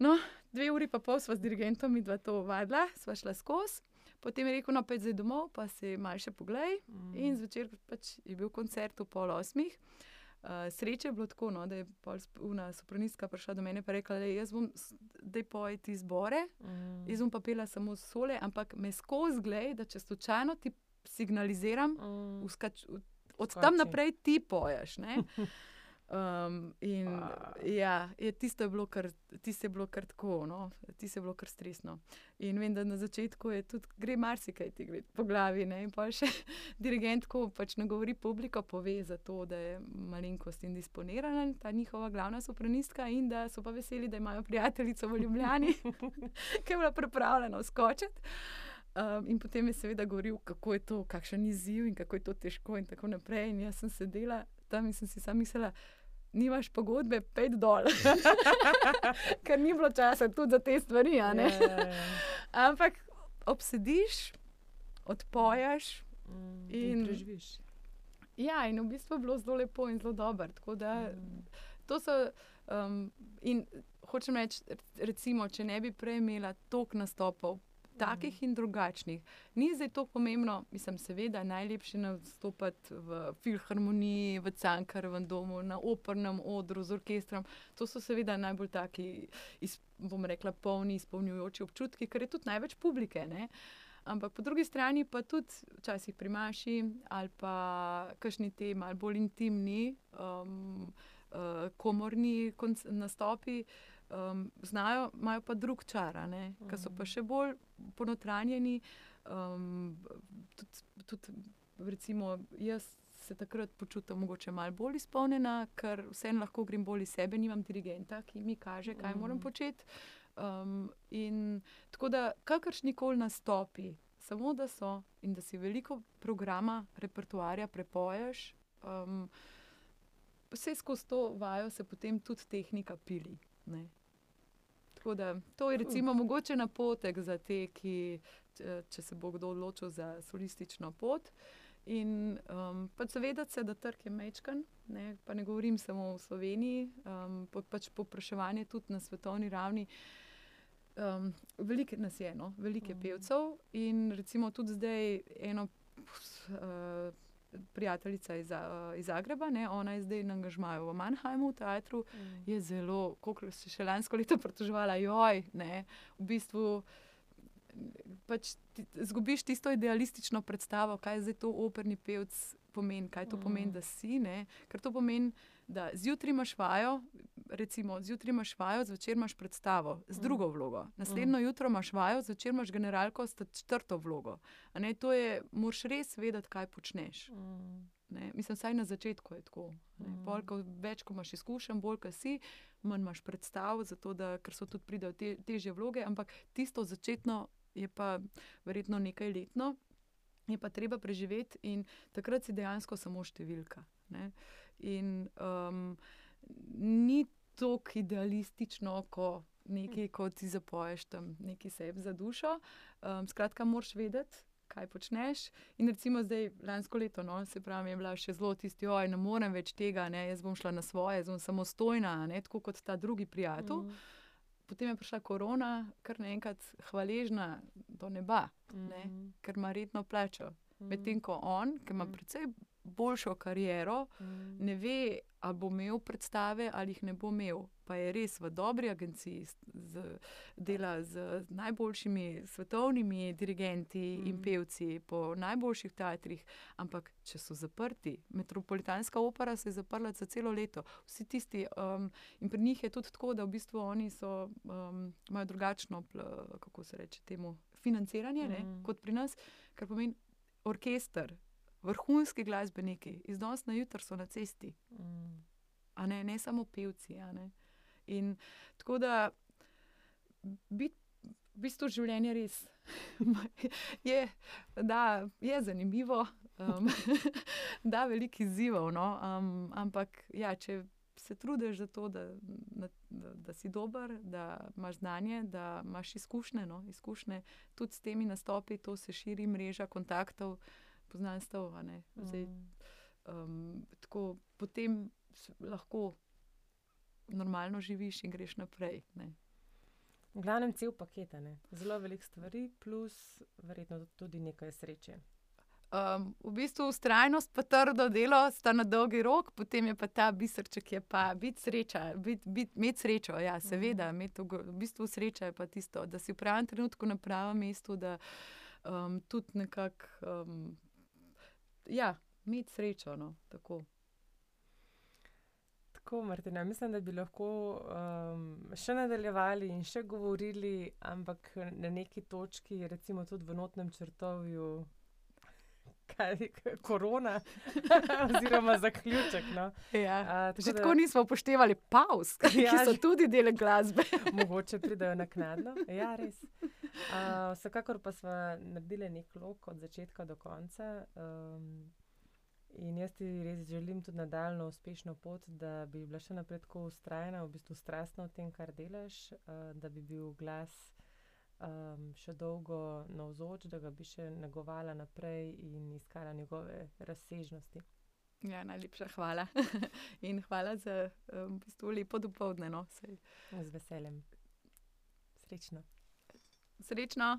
No, dve uri pa pol sva z dirigentom in dva to vadila, sva šla skozi. Potem je rekel, no, pej zdaj domov, pa si mal še poglej. Mm. In zvečer pač je bil koncert v pol osmih. Uh, sreče je bilo tako, no, da je pol sp- una sopranistka prišla do mene in rekla, da jaz bom zdaj pojeti zbore, Mm. jaz bom pa pela samo sole, ampak me skozi glej, da če slučajno ti signaliziram, Mm. Uskač, od od Skoči. tam naprej ti poješ. ne. Um, in Wow. ja, je, tisto je bilo kar, tisto je bilo kar tako, no, tisto je bilo kar stresno. In vem, da na začetku je tudi, gre marsikaj ti gre po glavi. Ne? In pa še dirigent, ko pač nagovori publiko, pove za to, da je malenkost indisponirana, ta njihova glavna sopranistka, in da so pa veseli, da imajo prijateljico v Ljubljani, ki je bila pripravljena skočiti. Um, in potem je seveda govoril, kako je to, kakšen izziv in kako je to težko, in tako naprej. In jaz sem sedela tam in sem si sama mislila, nimaš pogodbe, pet dol. Ker ni bilo časa tudi za te stvari. Ja, ja, ja. Ampak obsediš, odpoješ. Mm. In- In preživiš. Ja, in v bistvu je bilo zelo lepo in zelo dobro. Tako da Mm. to so. Um, in hočem reči, recimo, če ne bi prej imela toliko nastopov, takih in drugačnih, ni zdaj to pomembno. Mislim, seveda, najlepše je nastopati v filharmoniji, v Cankarjevem domu, na opernem odru z orkestrom. To so seveda najbolj taki, iz, bom rekla, polni, izpolnjujoči občutki, ker je tudi največ publike. Ne? Ampak po drugi strani pa tudi včasih pri Maši ali pa kakšni te malo bolj intimni, um, uh, komorni nastopi. Um, znajo, imajo pa drug čar, ki so pa še bolj ponotranjeni. Um, tudi, tudi, recimo, jaz se takrat počutim mogoče malo bolj izpolnjena, ker vseeno lahko grem bolj iz sebe, nimam dirigenta, ki mi kaže, kaj moram Mhm. početi. Um, in tako da kakršni koli nastopi, samo da so in da si veliko programa, repertoarja prepoješ. Um, Vse skozi to vajo se potem tudi tehnika pili. Ne. Tako da to je recimo mogoče napotek za te, ki, če, se bo kdo odločil za solistično pot. In um, pač zavedati se, da trg je mečkan, ne, pa ne govorim samo v Sloveniji, um, pa, pač popraševanje tudi na svetovni ravni. Um, veliko nas je, no, veliko je Mhm. pevcev in recimo tudi zdaj eno. Uh, prijateljica iz, uh, iz Zagreba, ne, ona je zdaj na angažmaju v Mannheimu, v teatru, mm. je zelo, kot se še lansko leto pritoževala, joj, ne, v bistvu. Pač ti, zgubiš tisto idealistično predstavo, kaj zdaj to operni pevc pomeni, kaj to mm. pomeni, da si. Ne? Ker to pomeni, da zjutraj imaš vajo, recimo, zjutraj imaš vajo, zvečer imaš predstavo z mm. drugo vlogo, naslednjo mm. jutro imaš vajo, zvečer imaš generalko s četrto vlogo. To je, moraš res vedeti, kaj počneš. Mm. Ne? Mislim, vsaj na začetku je tako. Mm. Bolj, ko, več, ko imaš izkušen, bolj, ko si, manj imaš predstav, zato, da, ker so tudi pridejo te, teže vloge, ampak tisto začetno je pa verjetno nekaj letno. Je pa treba preživeti, in takrat si dejansko samo številka. Ne? In um, ni tako idealistično, ko nekaj, kot ti zapoješ tam, nekaj sebi za dušo. Um, skratka, moraš vedeti, kaj počneš. In recimo zdaj, lansko leto, no, se pravi, je bila še zelo tisti, oj, ne morem več tega, ne, jaz bom šla na svoje, zelo samostojna, ne, tako kot ta drugi prijatelj. Mm. Potem je prišla korona, kar naenkrat hvaležna do neba, mm. ne, ker ima redno plačo. Mm. Medtem ko on, ki ima mm. precej boljšo kariero, mm. ne ve, ali bo imel predstave ali jih ne bo imel. Pa je res v dobri agenciji, z, dela z najboljšimi svetovnimi dirigenti mm. in pevci po najboljših teatrih. Ampak, če so zaprti, metropolitanska opera se je zaprla za celo leto. Vsi tisti, um, in pri njih je tudi tako, da v bistvu oni so, um, imajo drugačno, kako se reče, temu financiranje mm. kot pri nas, kar pomeni orkester vrhunski glasbeniki, iz danes na jutro so na cesti. Mm. Ne, ne samo pevci. In tako da biti v bistvu življenje res je, da, je zanimivo, um, da veliko izzivov. No? Um, ampak ja, če se trudiš za to, da, da, da, si dober, da imaš znanje, da imaš izkušnje, no? izkušnje tudi s temi nastopi, to se širi mreža kontaktov poznanstv. Mm. Um, tako potem lahko normalno živiš in greš naprej. Ne. V glavnem cel paket, ne. zelo veliko stvari, plus verjetno tudi nekaj sreče. Um, v bistvu ustrajnost, pa trdo delo sta na dolgi rok, potem je pa ta biserček, ki je pa biti sreča, biti bit, imeti srečo. Ja, seveda, mm. v, v bistvu sreča je pa tisto, da si v pravem trenutku na pravem mestu, da um, tudi nekako. Um, ja, imeti srečo. No, tako. Tako, Martina, mislim, da bi lahko um, še nadaljevali in še govorili, ampak na neki točki, recimo tudi v notnem črtovju, kaj korona, oziroma zaključek. No. Ja, A, tako že da, tako nismo upoštevali pauz, ki ja, so tudi del glasbe. mogoče pridajo naknadno. Ja, res. Uh, vsekakor pa smo naredili nek lok od začetka do konca. Um, in jaz ti res želim tudi nadaljno uspešno pot, da bi bila še naprej tako ustrajna, v bistvu strastna v tem, kar delaš, uh, da bi bil glas še dolgo navzoč, da ga bi še negovala naprej in iskala njegove razsežnosti. Ja, najlepša hvala. in hvala za um, v bistvu lepo dopoledne. No, Z veseljem. Srečno. Srečno.